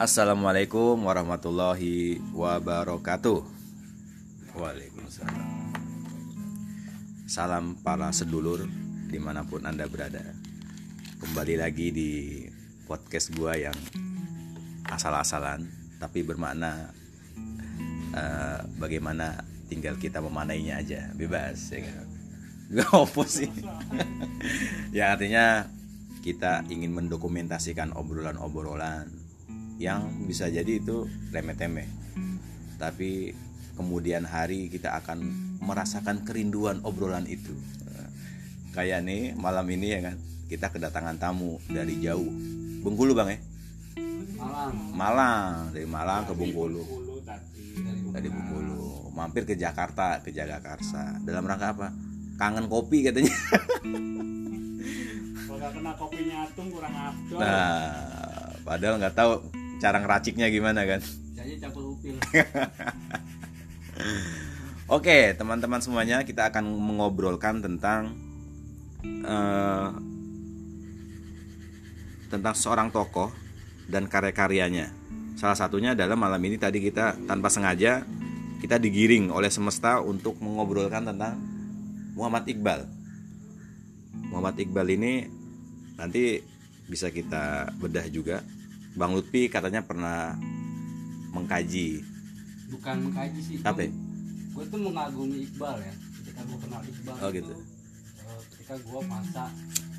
Assalamualaikum warahmatullahi wabarakatuh. Waalaikumsalam. Salam para sedulur di mana pun anda berada. Kembali lagi di podcast gua yang asal-asalan tapi bermakna uh, bagaimana tinggal kita memanainya aja bebas ya kan gak apa sih ya artinya kita ingin mendokumentasikan obrolan-obrolan yang bisa jadi itu remeh-temeh. Tapi kemudian hari kita akan merasakan kerinduan obrolan itu. Kayak nih malam ini ya kan kita kedatangan tamu dari jauh. Bengkulu bang ya? Malang. Malang dari Malang ke Bengkulu. Dari Bengkulu. Mampir ke Jakarta ke Jagakarsa. Dalam rangka apa? Kangen kopi katanya. Kalau kena kopinya atung kurang afdol. nah padahal nggak tahu cara ngeraciknya gimana kan Jadi campur upil. Oke, teman-teman semuanya, kita akan mengobrolkan tentang uh, tentang seorang tokoh dan karya-karyanya. Salah satunya adalah malam ini tadi kita tanpa sengaja kita digiring oleh semesta untuk mengobrolkan tentang Muhammad Iqbal. Muhammad Iqbal ini nanti bisa kita bedah juga. Bang Lutfi katanya pernah mengkaji Bukan mengkaji sih. apa? ya? Gue tuh mengagumi Iqbal ya. Ketika gue kenal Iqbal Oh, itu, gitu. eh, ketika gue masa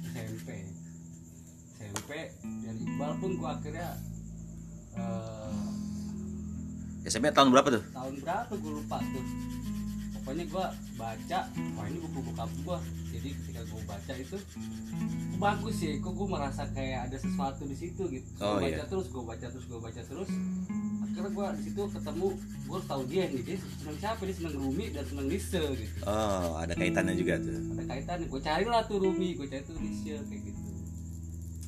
SMP. SMP dan Iqbal pun gue akhirnya eh, SMP tahun berapa tuh? tahun berapa gue lupa tuh pokoknya gue baca wah ini buku bokap gue jadi ketika gue baca itu bagus sih. Kok gue merasa kayak ada sesuatu di situ gitu. Oh, gue baca iya. terus gue baca terus gue baca terus. Akhirnya gue di situ ketemu gue tahu dia nih. Dia seneng siapa? Dia seneng Rumi dan seneng Lise gitu. Oh, ada kaitannya juga tuh. ada kaitannya. Gue carilah tuh Rumi gue cari tuh Lise kayak gitu.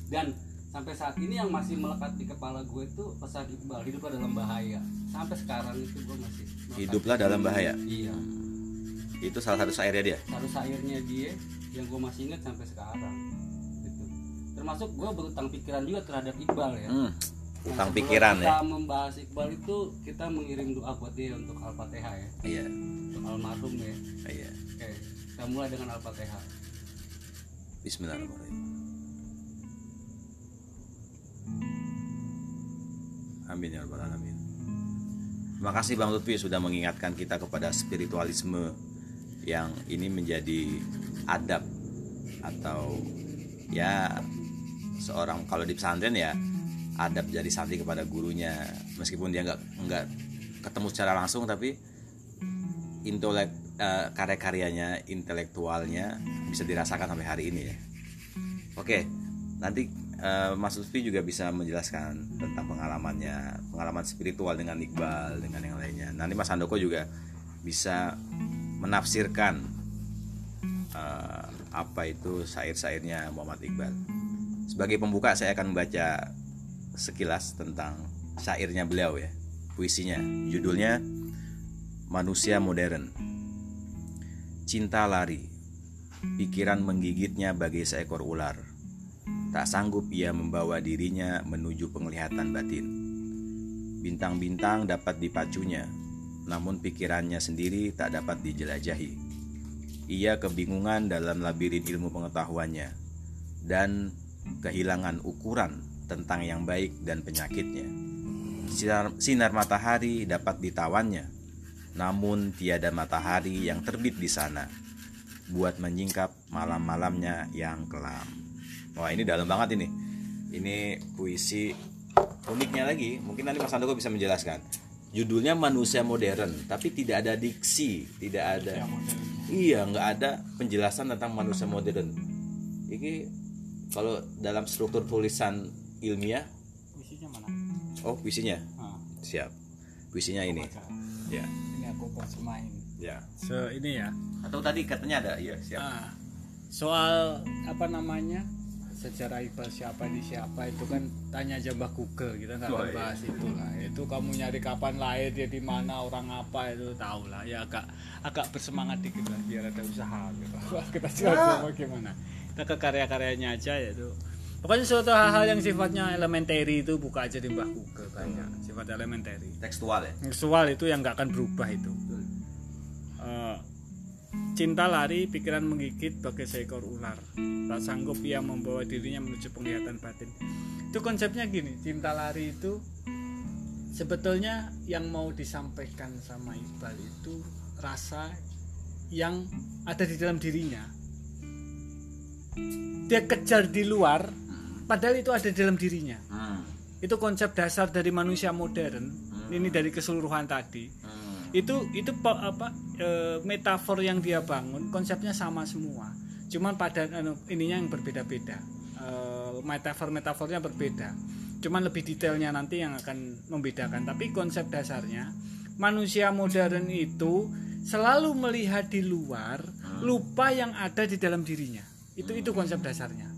Dan sampai saat ini yang masih melekat di kepala gue itu pesan Iqbal hiduplah dalam bahaya. Sampai sekarang itu gue masih. Hiduplah dalam bahaya. iya Itu salah satu syairnya dia. satu syairnya dia yang gue masih ingat sampai sekarang gitu termasuk gue berutang pikiran juga terhadap Iqbal ya Hmm, Nah, utang sebelum pikiran kita ya. membahas Iqbal itu kita mengirim doa buat dia untuk Al-Fatihah ya Iya, untuk almarhum ya iya. oke kita mulai dengan Al-Fatihah Bismillahirrahmanirrahim. Amin ya rabbal alamin. Terima kasih Bang Lutfi sudah mengingatkan kita kepada spiritualisme yang ini menjadi adab atau ya seorang kalau di pesantren ya adab jadi santri kepada gurunya. Meskipun dia nggak nggak ketemu secara langsung tapi intelek eh, karya-karyanya intelektualnya bisa dirasakan sampai hari ini ya. Oke nanti eh, Mas Lutfi juga bisa menjelaskan tentang pengalamannya pengalaman spiritual dengan Iqbal dengan yang lainnya. Nanti Mas Handoko juga bisa menafsirkan eh, apa itu syair-syairnya Muhammad Iqbal. Sebagai pembuka saya akan membaca sekilas tentang syairnya beliau ya puisinya. Judulnya Manusia Modern. Cinta lari. Pikiran menggigitnya bagai seekor ular. Tak sanggup ia membawa dirinya menuju penglihatan batin. Bintang-bintang dapat dipacunya Namun pikirannya sendiri tak dapat dijelajahi Ia kebingungan dalam labirin ilmu pengetahuannya Dan kehilangan ukuran tentang yang baik dan penyakitnya Sinar, sinar matahari dapat ditawannya namun tiada matahari yang terbit di sana buat menyingkap malam-malamnya yang kelam. Wah ini dalam banget ini. Ini puisi uniknya lagi. Mungkin nanti Mas Andoko bisa menjelaskan. Judulnya manusia modern, tapi tidak ada diksi, tidak ada. Iya, nggak ada penjelasan tentang manusia modern. Ini kalau dalam struktur tulisan ilmiah, puisinya mana oh puisinya, nah, siap. Puisinya ini, ya, ini aku main ya. So ini ya. Atau tadi katanya ada, iya siap. Ah, soal apa namanya? Secara Iqbal siapa di siapa itu kan tanya aja Mbah Google kita nggak Oh, akan iya. bahas itu lah. Itu kamu nyari kapan lahir dia di mana orang apa itu tahu lah. Ya agak agak bersemangat dikit lah biar ada usaha gitu. Wah, kita juga Ah. coba gimana. Kita ke karya-karyanya aja yaitu pokoknya suatu hal-hal yang sifatnya elementary itu buka aja di Mbah Google banyak sifat elementary tekstual ya seksual itu yang nggak akan berubah itu cinta lari pikiran menggigit bagai seekor ular. Tak sanggup ia membawa dirinya menuju penglihatan batin. Itu konsepnya gini cinta lari itu sebetulnya yang mau disampaikan sama Iqbal itu rasa yang ada di dalam dirinya. Dia kejar di luar padahal itu ada di dalam dirinya. Hmm. itu konsep dasar dari manusia modern ini dari keseluruhan tadi. Hmm. itu itu apa e, metafor yang dia bangun konsepnya sama semua. Cuman pada anu, ininya yang berbeda-beda. E, metafor metafornya berbeda. Cuman lebih detailnya nanti yang akan membedakan. Tapi konsep dasarnya manusia modern itu selalu melihat di luar lupa yang ada di dalam dirinya. Itu itu konsep dasarnya.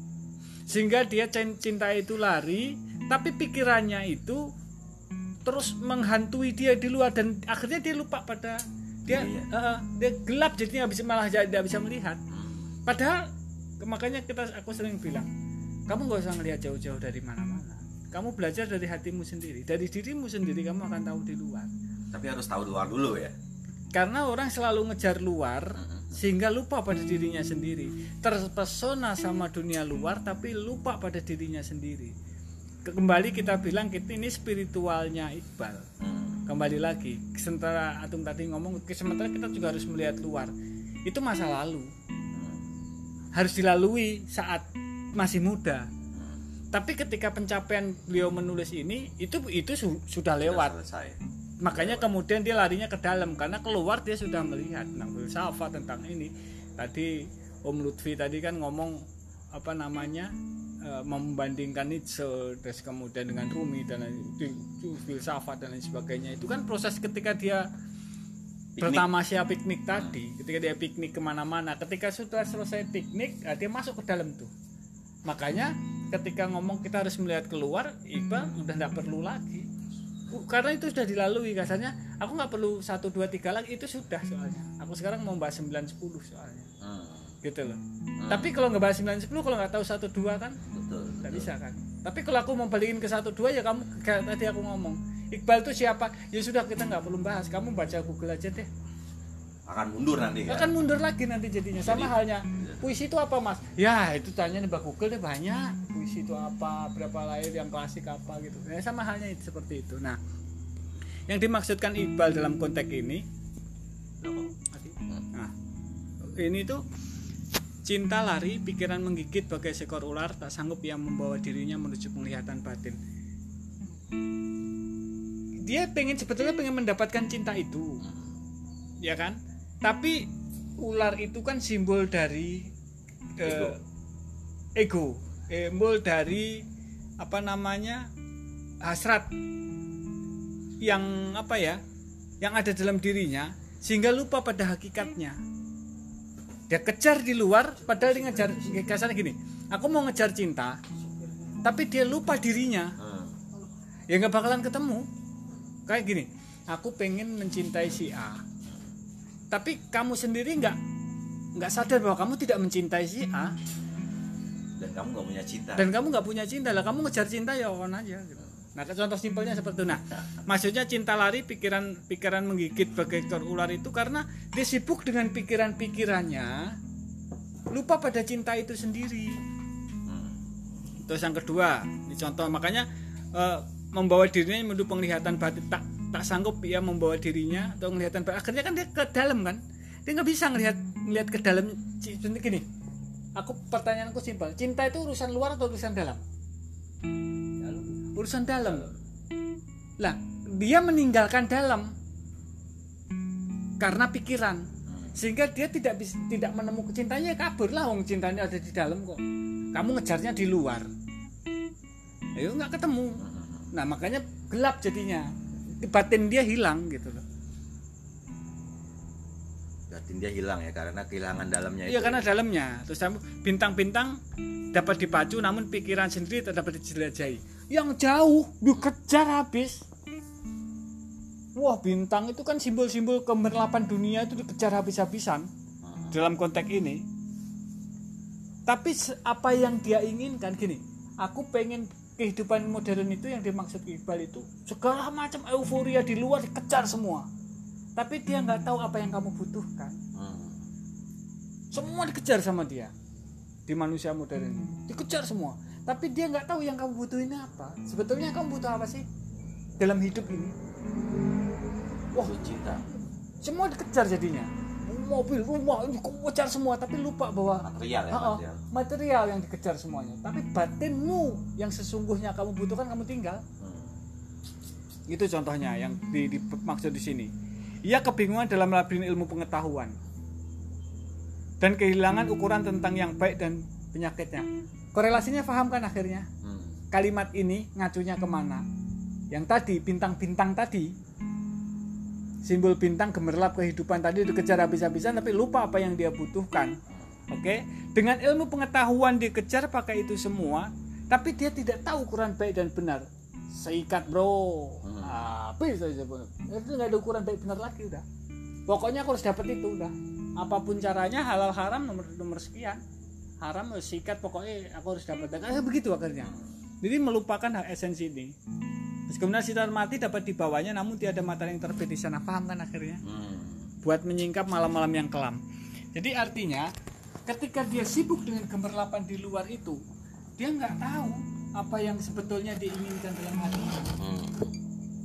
Sehingga dia cin- cinta itu lari tapi pikirannya itu terus menghantui dia di luar dan akhirnya dia lupa pada dia Iya, eh, dia gelap jadinya nggak bisa malah jadi tidak bisa melihat. Padahal makanya kita aku sering bilang kamu nggak usah melihat jauh-jauh dari mana-mana. Kamu belajar dari hatimu sendiri. Dari dirimu sendiri kamu akan tahu di luar. Tapi harus tahu luar dulu ya. Karena orang selalu ngejar luar sehingga lupa pada dirinya sendiri. Terpesona sama dunia luar tapi lupa pada dirinya sendiri kembali kita bilang kita ini spiritualnya Iqbal. Hmm. kembali lagi sementara Atung tadi ngomong sementara kita juga harus melihat luar. Itu masa lalu. Harus dilalui saat masih muda. Tapi ketika pencapaian beliau menulis ini itu itu su- sudah lewat. Sudah selesai. Makanya kemudian dia larinya ke dalam karena keluar dia sudah melihat. Tentang filsafat tentang ini. Tadi Om Lutfi tadi kan ngomong apa namanya eh, membandingkan Nietzsche terus kemudian dengan Rumi dan lain itu, filsafat dan lain sebagainya. Itu kan proses ketika dia Piknik. pertama siap piknik tadi ketika dia piknik ke mana-mana. Ketika sudah selesai piknik ah, dia masuk ke dalam tuh. Makanya ketika ngomong kita harus melihat keluar Iqbal udah nggak perlu lagi. Karena itu sudah dilalui kasarnya. Aku nggak perlu satu dua tiga lagi itu sudah soalnya. Aku sekarang mau bahas 9 10 soalnya. Gitu loh. Tapi kalau nggak bahas 9 10 kalau nggak tahu satu dua kan betul nggak bisa kan. Tapi kalau aku mau balikin ke satu dua ya kamu kayak tadi aku ngomong. Iqbal itu siapa? Ya sudah kita nggak perlu bahas. Kamu baca Google aja deh. Akan mundur nanti kan akan mundur lagi nanti jadinya. Sama halnya puisi itu apa mas? Ya itu tanya nih Mbak Google deh banyak. Puisi itu apa berapa layer yang klasik apa gitu. Ya sama halnya itu seperti itu. Nah yang dimaksudkan Iqbal dalam konteks ini nah ini tuh cinta lari pikiran menggigit bagai seekor ular tak sanggup yang membawa dirinya menuju penglihatan batin. Dia pengen sebetulnya pengen mendapatkan cinta itu. Ya kan? Tapi ular itu kan simbol dari eh, ego. Simbol dari apa namanya hasrat yang apa ya yang ada dalam dirinya sehingga lupa pada hakikatnya dia kejar di luar padahal dia ngejar kasarnya gini. Aku mau ngejar cinta tapi dia lupa dirinya. Hmm. ya nggak bakalan ketemu. Kayak gini aku pengen mencintai si A tapi kamu sendiri nggak nggak sadar bahwa kamu tidak mencintai si A. Dan kamu gak punya cinta. Dan kamu nggak punya cinta lah kamu ngejar cinta ya on aja gitu. Nah contoh simpelnya seperti itu nah maksudnya cinta lari pikiran pikiran menggigit bagai ekor ular itu karena dia sibuk dengan pikiran-pikirannya lupa pada cinta itu sendiri. Terus yang kedua, ini contoh makanya eh, membawa dirinya menuju penglihatan batin tak tak sanggup ia membawa dirinya atau penglihatan batin. Akhirnya kan dia ke dalam kan. Dia nggak bisa ngelihat ngelihat ke dalam. Gini. Aku pertanyaanku simpel. Cinta itu urusan luar atau urusan dalam? Urusan dalam. Lah, dia meninggalkan dalam karena pikiran. Sehingga dia tidak bisa tidak menemukan cintanya kabur lah wong cintanya ada di dalam kok. Kamu ngejarnya di luar. Ayo nggak ketemu. Nah makanya gelap jadinya. Batin dia hilang gitu loh. Batin dia hilang ya karena kehilangan dalamnya iya itu. karena dalamnya. Terus bintang-bintang dapat dipacu namun pikiran sendiri tak dapat dijelajahi yang jauh dikejar habis. Wah bintang itu kan simbol-simbol kemerlapan dunia itu dikejar habis-habisan dalam konteks ini. Tapi apa yang dia inginkan gini aku pengen kehidupan modern itu yang dimaksud Iqbal itu segala macam euforia di luar dikejar semua. Tapi dia nggak tahu apa yang kamu butuhkan. Hmm. semua dikejar sama dia di manusia modern ini. Dikejar semua tapi dia nggak tahu yang kamu butuhin apa. Sebetulnya kamu butuh apa sih dalam hidup ini? Wah cinta. semua dikejar jadinya. Mobil rumah ini kejar semua. Tapi lupa bahwa material ya material. material yang dikejar semuanya. Tapi batinmu yang sesungguhnya kamu butuhkan kamu tinggal. Hmm. itu contohnya yang di, dimaksud di sini. Ia kebingungan dalam labirin ilmu pengetahuan dan kehilangan ukuran tentang yang baik dan penyakitnya korelasinya paham kan akhirnya? Hmm. kalimat ini ngacunya ke mana? Yang tadi bintang-bintang tadi. Simbol bintang gemerlap kehidupan tadi dikejar habis-habisan tapi lupa apa yang dia butuhkan. Oke? Dengan ilmu pengetahuan dikejar pakai itu semua tapi dia tidak tahu ukuran baik dan benar. Seikat bro. Hmm. habis saja bro. itu nggak ada ukuran baik benar lagi udah. Pokoknya aku harus dapat itu udah. Apa pun caranya halal haram nomor nomor sekian haram harus sikat pokoknya aku harus dapat Kayak begitu akhirnya. Jadi melupakan hak esensi ini. Terus kemudian sinar mati dapat dibawanya namun tiada matahari yang terbit di sana. Paham kan akhirnya? Hmm. buat menyingkap malam-malam yang kelam. Jadi artinya ketika dia sibuk dengan gemerlapan di luar itu dia nggak tahu apa yang sebetulnya diinginkan dalam hatinya Hmm.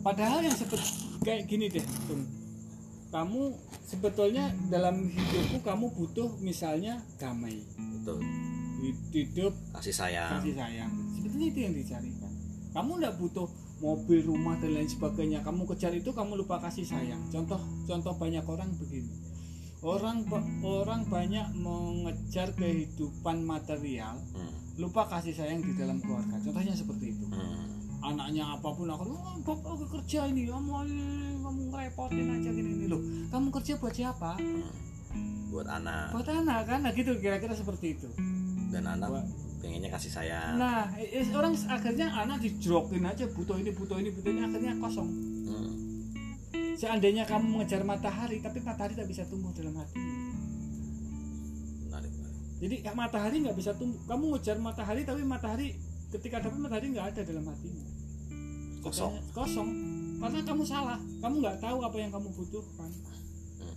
padahal yang sebet kayak gini deh Tung. Kamu sebetulnya dalam hidupku kamu butuh misalnya damai. Betul. Hidup kasih sayang. kasih sayang. Sebetulnya itu yang dicarikan. Kamu nggak butuh mobil rumah dan lain sebagainya. Kamu kejar itu kamu lupa kasih sayang. Contoh contoh banyak orang begini. Orang orang banyak mengejar kehidupan material Hmm. lupa kasih sayang di dalam keluarga. Contohnya seperti itu. Hmm. Anaknya apa pun aku oh, bapak aku kerja ini kamu eh, kamu ngerepotin aja gini ini loh kamu kerja buat siapa buat anak buat anak kan nah gitu kira-kira seperti itu dan anak Buat- pengennya kasih sayang Nah, orang akhirnya anak dijrokin aja butuh ini butuh ini butuh ini akhirnya kosong. Hmm. Seandainya kamu mengejar matahari, tapi matahari tak bisa tumbuh dalam hati. menarik menarik Jadi ya, matahari nggak bisa tumbuh. Kamu ngejar matahari, tapi matahari ketika dapat matahari nggak ada dalam hatimu. Kosong. Katanya, Kosong. Karena kamu salah. Kamu nggak tahu apa yang kamu butuhkan. Hmm.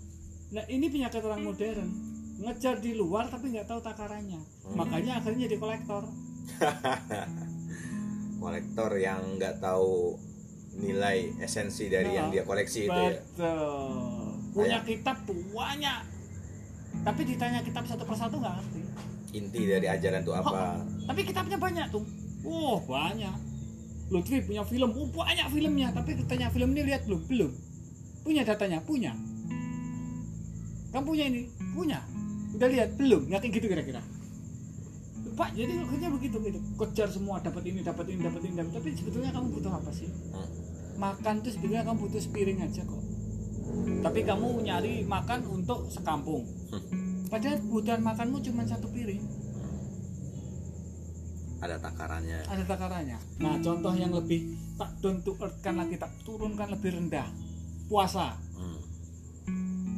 Nah ini penyakit orang modern. Ngejar di luar tapi nggak tahu takarannya. Hmm. Makanya akhirnya jadi kolektor. kolektor yang nggak tahu nilai esensi dari Nah, yang dia koleksi itu ya Betul. Punya kitab banyak. Tapi ditanya kitab satu persatu nggak ngerti. inti dari ajaran itu apa Tapi kitabnya banyak tuh. Wah banyak. Lutfi punya film, oh banyak filmnya. Tapi ditanya film ini lihat belum? Belum. Punya datanya? Punya. Kamu punya ini? Punya. Udah lihat? Belum. Nggak kayak gitu kira-kira. Pak, jadi akhirnya begitu gitu. Kejar semua, dapat ini, dapat ini, dapat ini, dapat. Tapi sebetulnya kamu butuh apa sih? Hmm. Makan tuh sebetulnya kamu butuh sepiring aja kok. Tapi kamu nyari makan untuk sekampung. Padahal kebutuhan makanmu cuma satu piring. Ada takarannya ada takarannya. Nah, contoh yang lebih tak down to earth kan lagi tak turunkan lebih rendah. Puasa. Hmm.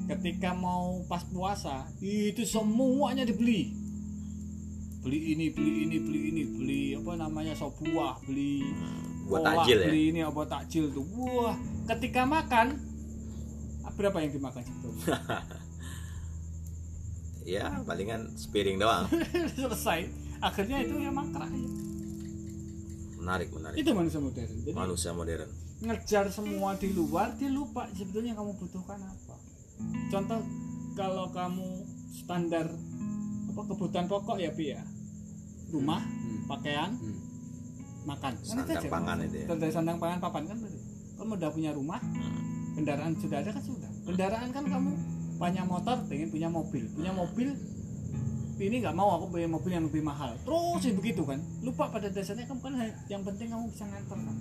Ketika mau pas puasa, itu semuanya dibeli. Beli ini, beli ini, beli ini, beli apa namanya sop buah, beli buat kolak, takjil ya beli ini apa takjil tuh. Wah, ketika makan berapa yang dimakan sebetulnya? ya palingan sepiring doang Selesai. Akhirnya itu ya mangkrak. menarik menarik Itu manusia modern. Jadi manusia modern ngejar semua di luar dia lupa sebetulnya kamu butuhkan apa contoh kalau kamu standar apa kebutuhan pokok ya Pi ya rumah Hmm. pakaian Hmm. makan Kan Sandang aja, pangan kan? itu ya. Tanda sandang pangan papan kan berarti kamu udah punya rumah Hmm. kendaraan sudah ada kan sudah kendaraan kan kamu punya motor pengen punya mobil punya mobil ini nggak mau aku punya mobil yang lebih mahal. Terus ya begitu kan. Lupa pada dasarnya kamu kan yang penting kamu bisa nganter kan?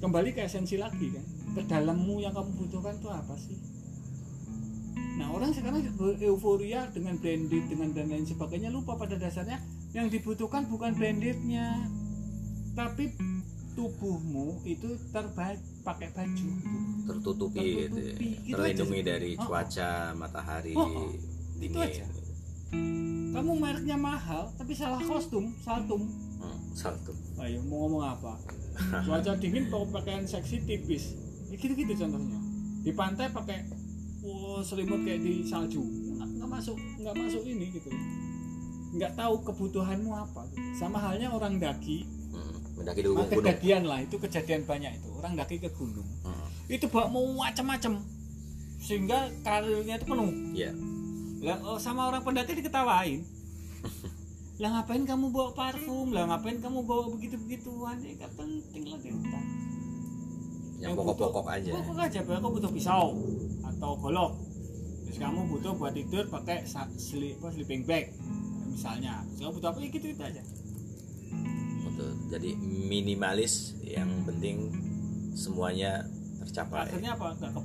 Kembali ke esensi lagi kan. Ke dalammu yang kamu butuhkan itu apa sih? Nah orang sekarang euforia dengan branded dengan dan lain sebagainya. Lupa pada dasarnya yang dibutuhkan bukan brandednya. Tapi tubuhmu itu terbaik pakai baju. Tertutupi, gitu ya. Tertutupi, gitu terlindungi dari Oh, oh. cuaca matahari Oh, oh. Itu dingin. aja. Kamu mereknya mahal tapi salah kostum saltum. Hmm, satu ayo mau ngomong apa? Cuaca dingin pakai pakaian seksi tipis. Ya gitu gitu contohnya. Di pantai pakai oh, selimut kayak di salju. Nggak, nggak masuk nggak masuk ini gitu. Nggak tahu kebutuhanmu apa. Sama halnya orang daki. Hmm, mendaki di gunung gunung. kejadian lah itu kejadian banyak itu. Orang daki ke gunung. Hmm, itu bawa mau macam-macam sehingga karirnya itu penuh. Iya lah oh, sama orang pendaki diketawain. Lah ngapain kamu bawa parfum? Lah ngapain kamu bawa begitu begituan ya gak penting lah yang pokok-pokok aja. pokok aja kamu butuh pisau atau golok. Terus kamu butuh buat tidur pakai apa, sleeping bag misalnya. Terus kamu butuh apa? Ya gitu gitu aja. Betul. jadi minimalis yang penting semuanya tercapai. Akhirnya apa? Nggak ke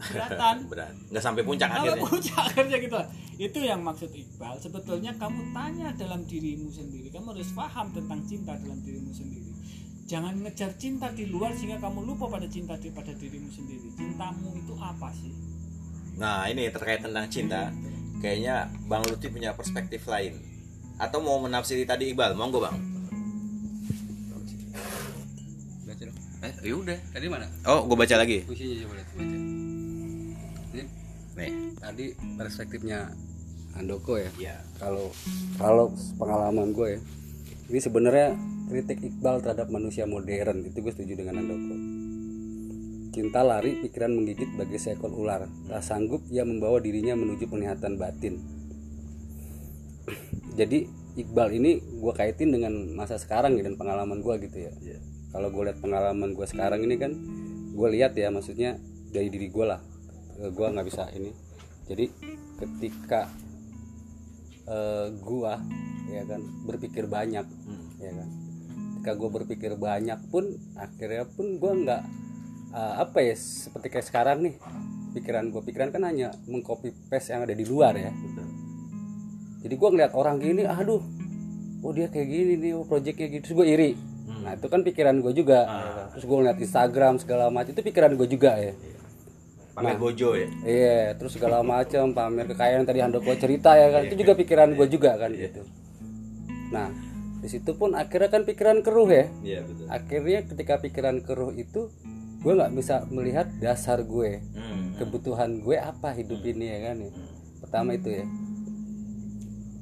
kelihatan berat nggak sampai puncak Kalau akhirnya. puncak akhirnya gitu. Itu yang maksud Iqbal. Sebetulnya kamu tanya dalam dirimu sendiri. Kamu harus paham tentang cinta dalam dirimu sendiri. Jangan ngejar cinta di luar sehingga kamu lupa pada cinta di pada dirimu sendiri. Cintamu itu apa sih? Nah ini terkait tentang cinta. Kayaknya bang Lutfi punya perspektif lain. Atau mau menafsiri tadi Iqbal? Monggo bang. Baca dong. Eh ya udah. Tadi mana? Oh gue baca lagi. Puisinya coba lihat baca nih. Tadi perspektifnya Andoko ya. Ya kalau kalau pengalaman gue ya ini sebenarnya kritik Iqbal terhadap manusia modern itu gue setuju dengan Andoko cinta lari pikiran menggigit bagi seekor ular. Tak sanggup ia membawa dirinya menuju penglihatan batin. Jadi Iqbal ini gue kaitin dengan masa sekarang ya dan pengalaman gue gitu ya. Iya. kalau gue lihat pengalaman gue sekarang ini kan gue lihat ya maksudnya dari diri gue lah gue nggak bisa ini. Jadi ketika eh, gua ya kan berpikir banyak Hmm. ya kan. Ketika gue berpikir banyak pun akhirnya pun gua nggak eh, apa ya seperti kayak sekarang nih pikiran gue pikiran kan hanya mengcopy paste yang ada di luar ya. Jadi gua ngeliat orang gini aduh oh dia kayak gini nih oh projectnya gitu. Terus gue iri. Hmm. nah itu kan pikiran gue juga ya kan. terus gue ngeliat Instagram segala macam itu pikiran gue juga ya pamer bojo ya Iya, terus segala macam pamer kekayaan tadi Handoko cerita ya kan, itu juga pikiran gue juga kan gitu. Nah, di situ pun akhirnya kan pikiran keruh ya. iya betul Akhirnya ketika pikiran keruh itu, gue nggak bisa melihat dasar gue, Hmm. kebutuhan gue apa hidup ini ya kan ya. Pertama itu ya.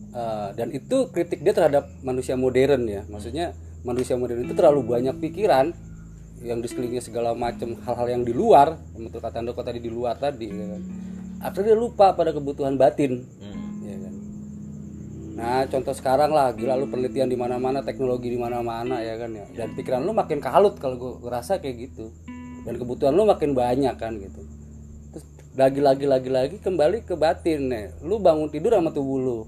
Eh, dan itu kritik dia terhadap manusia modern ya, maksudnya manusia modern itu terlalu banyak pikiran yang di sekelilingnya segala macam hal-hal yang di luar, betul kata Handoko tadi di luar tadi ya kan. Akhirnya dia lupa pada kebutuhan batin Hmm. ya kan. Nah, contoh sekarang lah, gila lu penelitian di mana-mana, teknologi di mana-mana ya kan ya. Dan pikiran lu makin kalut kalau gue ngerasa kayak gitu. Dan kebutuhan lu makin banyak kan gitu. Terus lagi-lagi lagi-lagi kembali ke batin nih. Lu bangun tidur sama tubuh lu.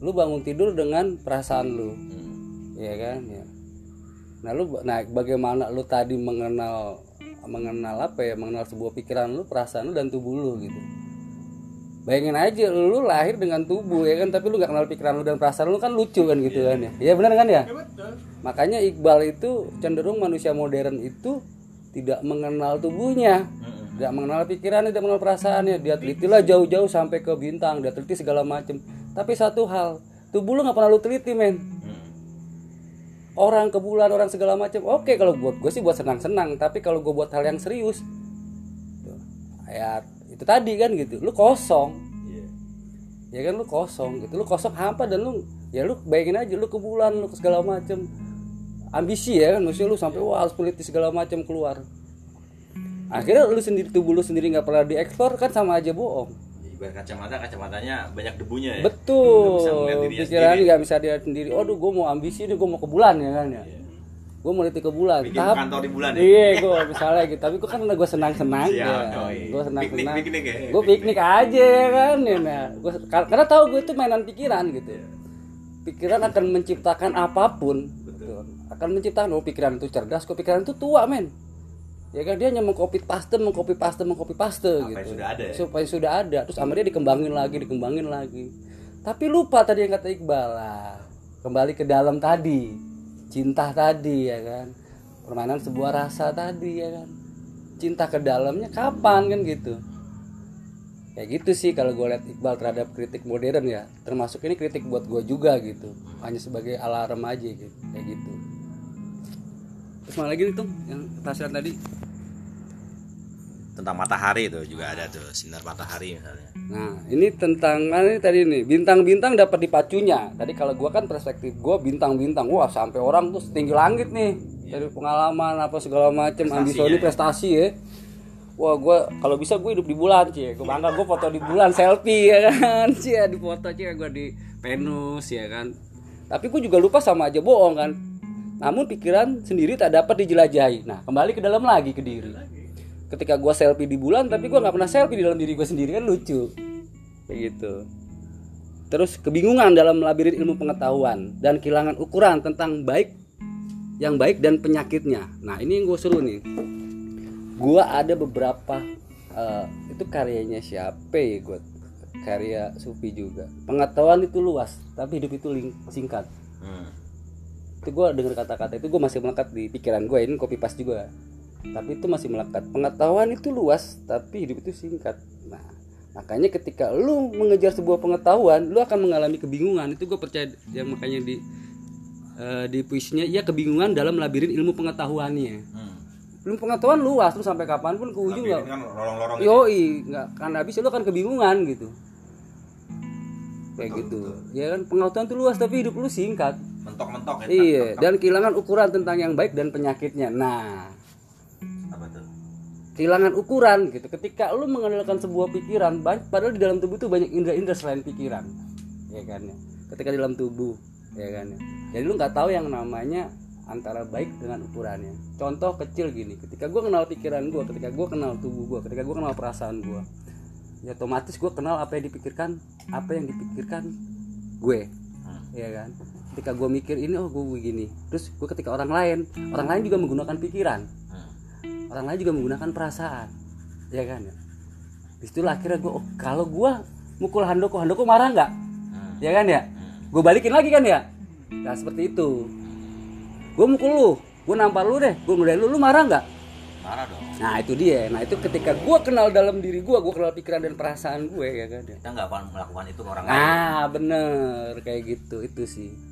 Lu bangun tidur dengan perasaan lu. Hmm. Ya kan ya. Nah, lu nah bagaimana lu tadi mengenal mengenal apa ya? Mengenal sebuah pikiran lu, perasaan lu dan tubuh lu gitu? Bayangin aja lu lahir dengan tubuh ya kan? Tapi lu nggak kenal pikiran lu dan perasaan lu kan lucu kan gitu kan ya? Ya benar kan ya? Betul. Makanya Iqbal itu cenderung manusia modern itu tidak mengenal tubuhnya tidak mengenal pikirannya tidak mengenal perasaannya. Dia telitilah jauh-jauh sampai ke bintang dia teliti segala macem. Tapi satu hal tubuh lu nggak pernah lu teliti men. Orang ke bulan orang segala macam. Oke kalau buat gue sih buat senang-senang tapi kalau gue buat hal yang serius ya itu tadi kan gitu. Lu kosong. Iya. ya kan lu kosong gitu. Lu kosong hampa dan lu ya lu bayangin aja lu ke bulan lu ke segala macam. Ambisi ya kan maksudnya lu sampai wah harus peneliti segala macam keluar. Akhirnya lu sendiri tubuh lu sendiri nggak pernah dieksplor kan sama aja bohong ibarat kacamata kacamatanya banyak debunya ya betul pikiran nggak bisa dia sendiri aduh gue mau ambisi nih gue mau ke bulan ya kan ya gue mau ke bulan bikin Tahap- kantor di bulan ya Iya, gue misalnya gitu. Tapi gue kan gue senang-senang Siap, ya. Gue senang-senang. Piknik- piknik ya? Gue piknik aja ya kan. Ya, nah. Gua, kar- karena tahu gue itu mainan pikiran gitu. Pikiran akan menciptakan apa pun. Betul. Akan menciptakan. Oh pikiran itu cerdas. Kok pikiran itu tua men. Ya kan dia hanya mengcopy paste, mengcopy paste, mengcopy paste Apa gitu. yang sudah ada ya? Supaya sudah ada. Terus sama dia dikembangin lagi, dikembangin lagi. Tapi lupa tadi yang kata Iqbal lah. Kembali ke dalam tadi. Cinta tadi ya kan. Permainan sebuah rasa tadi ya kan. Cinta ke dalamnya kapan kan gitu. kayak gitu sih kalau gue lihat Iqbal terhadap kritik modern ya termasuk ini kritik buat gue juga gitu hanya sebagai alarm aja gitu kayak gitu terus mana lagi nih tuh yang perasaan tadi tentang matahari itu juga ada tuh sinar matahari misalnya Nah, ini tentang mana ini tadi nih bintang-bintang dapat dipacunya. Tadi kalau gua kan perspektif gua bintang-bintang, wah sampai orang tuh setinggi langit nih dari pengalaman apa segala macam ambisoni prestasi ya. Wah, gua kalau bisa gue hidup di bulan sih. Gue bangga gue foto di bulan selfie ya kan. Cie di foto cie gue di Venus ya kan. Tapi gue juga lupa sama aja bohong kan. Namun pikiran sendiri tak dapat dijelajahi. Nah, kembali ke dalam lagi ke diri. Ketika gua selfie di bulan tapi gua nggak pernah selfie di dalam diri gue sendiri kan lucu. Kayak gitu terus kebingungan dalam labirin ilmu pengetahuan dan kehilangan ukuran tentang baik yang baik dan penyakitnya. Nah ini yang gue seru nih. Gua ada beberapa eh, itu karyanya siapa ya gue karya Sufi juga. Pengetahuan itu luas tapi hidup itu singkat. Hmm. Itu gue dengar kata-kata itu gue masih melekat di pikiran gue ini copy paste juga. Tapi itu masih melekat. Pengetahuan itu luas tapi hidup itu singkat. Nah makanya ketika lu mengejar sebuah pengetahuan lu akan mengalami kebingungan. Itu gue percaya yang makanya di eh, di puisinya ia kebingungan dalam labirin ilmu pengetahuannya. Hmm. ilmu pengetahuan luas lu sampai kapan pun ke ujung nggak kan lorong-lorong yoi nggak kan habis lu akan kebingungan gitu. Kayak gitu. ya kan pengetahuan itu luas tapi hidup lu singkat mentok-mentok ya Iya, dan kehilangan ukuran tentang yang baik dan penyakitnya. Nah, apa tuh kehilangan ukuran gitu. Ketika lu mengandalkan sebuah pikiran, ba- padahal di dalam tubuh itu banyak indera-indera selain pikiran, ya kan ya. Ketika di dalam tubuh, ya kan ya. Jadi lu nggak tahu yang namanya antara baik dengan ukurannya. Contoh kecil gini, ketika gua kenal pikiran gua, ketika gua kenal tubuh gua, ketika gua kenal perasaan gua, ya otomatis gua kenal apa yang dipikirkan, apa yang dipikirkan gue, ya kan. Ketika gua mikir ini, oh gue begini. Terus gua ketika orang lain, orang lain juga menggunakan pikiran. Hmm. orang lain juga menggunakan perasaan. Ya kan? Di situlah akhirnya gue oh, kalau gue mukul handoko handoko marah nggak? Hmm. ya kan ya? Gue balikin lagi kan ya? Nah seperti itu. Gue mukul lu gue nampar lu deh. Gue ngedain lu lu marah nggak? Marah dong. Nah itu dia. Nah itu ketika gue kenal dalam diri gue gue kenal pikiran dan perasaan gue ya kan ya? Kita nggak akan melakukan itu ke orang lain. ah bener. Kayak gitu. Itu sih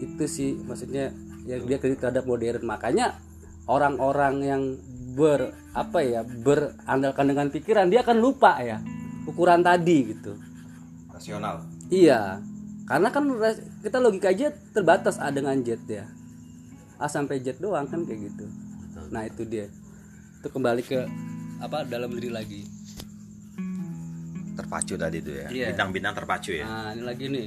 itu sih maksudnya ya dia kritik terhadap modern. Makanya orang-orang yang ber apa ya berandalkan dengan pikiran dia akan lupa ya ukuran tadi gitu. Rasional. Iya. Karena kan kita logika aja terbatas A dengan Z ya. A sampai Z doang kan kayak gitu. Nah itu dia. Itu kembali ke apa dalam diri lagi. Terpacu tadi itu ya. Iya. bintang-bintang terpacu ya. Nah, ini lagi nih.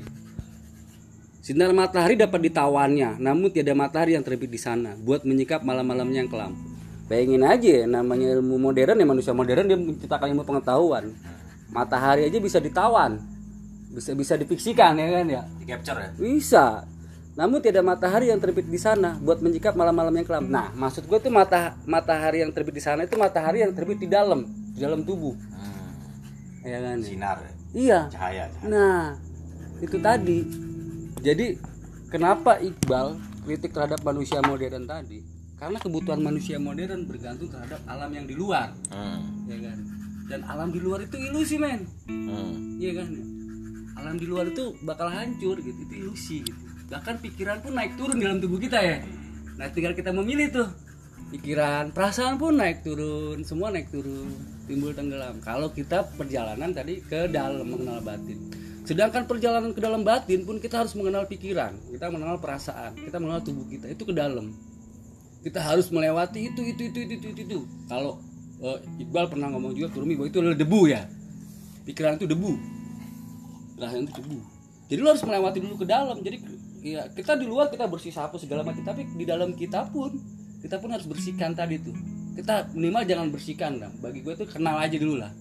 Sinar matahari dapat ditawannya, namun tiada matahari yang terbit di sana buat menyikap malam-malamnya yang kelam. Bayangin aja ya, namanya ilmu modern ya manusia modern dia menciptakan ilmu pengetahuan. Matahari aja bisa ditawan. Bisa bisa difiksikan ya kan ya? di capture ya Bisa. Namun tiada matahari yang terbit di sana buat menyikap malam-malam yang kelam. Nah, maksud gue tuh mata matahari yang terbit di sana itu matahari yang terbit di dalam, di dalam tubuh. Hmm. Ya kan? ya? sinar ya. Iya. cahaya cahaya. Nah, itu tadi. Jadi, kenapa Iqbal kritik terhadap manusia modern tadi? Karena kebutuhan manusia modern bergantung terhadap alam yang di luar, Hmm. ya kan? Dan alam di luar itu ilusi, men. Hmm. Iya kan? Alam di luar itu bakal hancur gitu, itu ilusi gitu. Bahkan pikiran pun naik turun dalam tubuh kita ya. Nah, tinggal kita memilih tuh. Pikiran, perasaan pun naik turun, semua naik turun, timbul tenggelam. Kalau kita perjalanan tadi ke dalam mengenal batin. Sedangkan perjalanan ke dalam batin pun kita harus mengenal pikiran, kita mengenal perasaan, kita mengenal tubuh kita itu ke dalam. Kita harus melewati itu itu itu itu itu itu. itu. Kalau eh, Iqbal pernah ngomong juga ke bahwa itu adalah debu ya. Pikiran itu debu perasaan itu debu jadi lu harus melewati dulu ke dalam jadi ya kita di luar kita bersih sapu segala macam tapi di dalam kita pun kita pun harus bersihkan tadi tuh kita minimal jangan bersihkan dong bagi gue tuh kenal aja dulu lah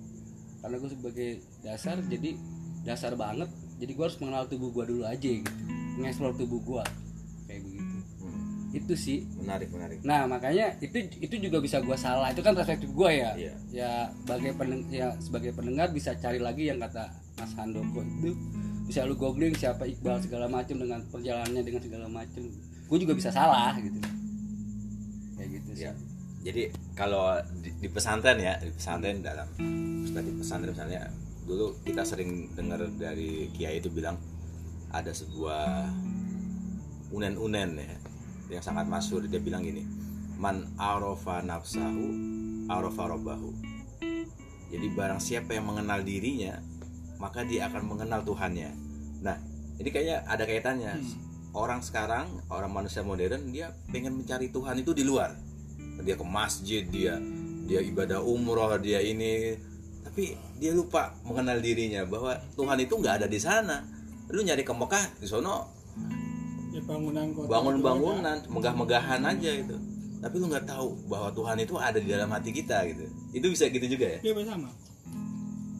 karena gue sebagai dasar jadi dasar banget jadi gue harus mengenal tubuh gue dulu aja gitu mengeksplor tubuh gue kayak begitu Hmm. itu sih menarik menarik Nah makanya itu itu juga bisa gua salah itu kan perspektif gua ya. Iya. Ya sebagai pendeng ya sebagai pendengar bisa cari lagi yang kata Mas Handoko itu bisa lu googling siapa Iqbal segala macam dengan perjalanannya dengan segala macam. Gue juga bisa salah gitu. Kayak gitu sih. Iya. jadi kalau di, di pesantren ya di pesantren dalam di pesantren misalnya dulu kita sering dengar dari kiai itu bilang ada sebuah unen-unen ya yang sangat masyhur. Dia bilang gini man arofa nafsahu arofa robbahu jadi barang siapa yang mengenal dirinya maka dia akan mengenal Tuhannya. Nah ini kayaknya ada kaitannya. Orang sekarang orang manusia modern dia pengen mencari Tuhan itu di luar. Dia ke masjid dia dia ibadah umroh dia ini tapi dia lupa mengenal dirinya bahwa Tuhan itu nggak ada di sana. Lu nyari ke Mekah di sono ya bangunan kota bangun bangunan megah-megahan aja itu tapi lu nggak tahu bahwa Tuhan itu ada di dalam hati kita gitu. Itu bisa gitu juga ya? Ya sama.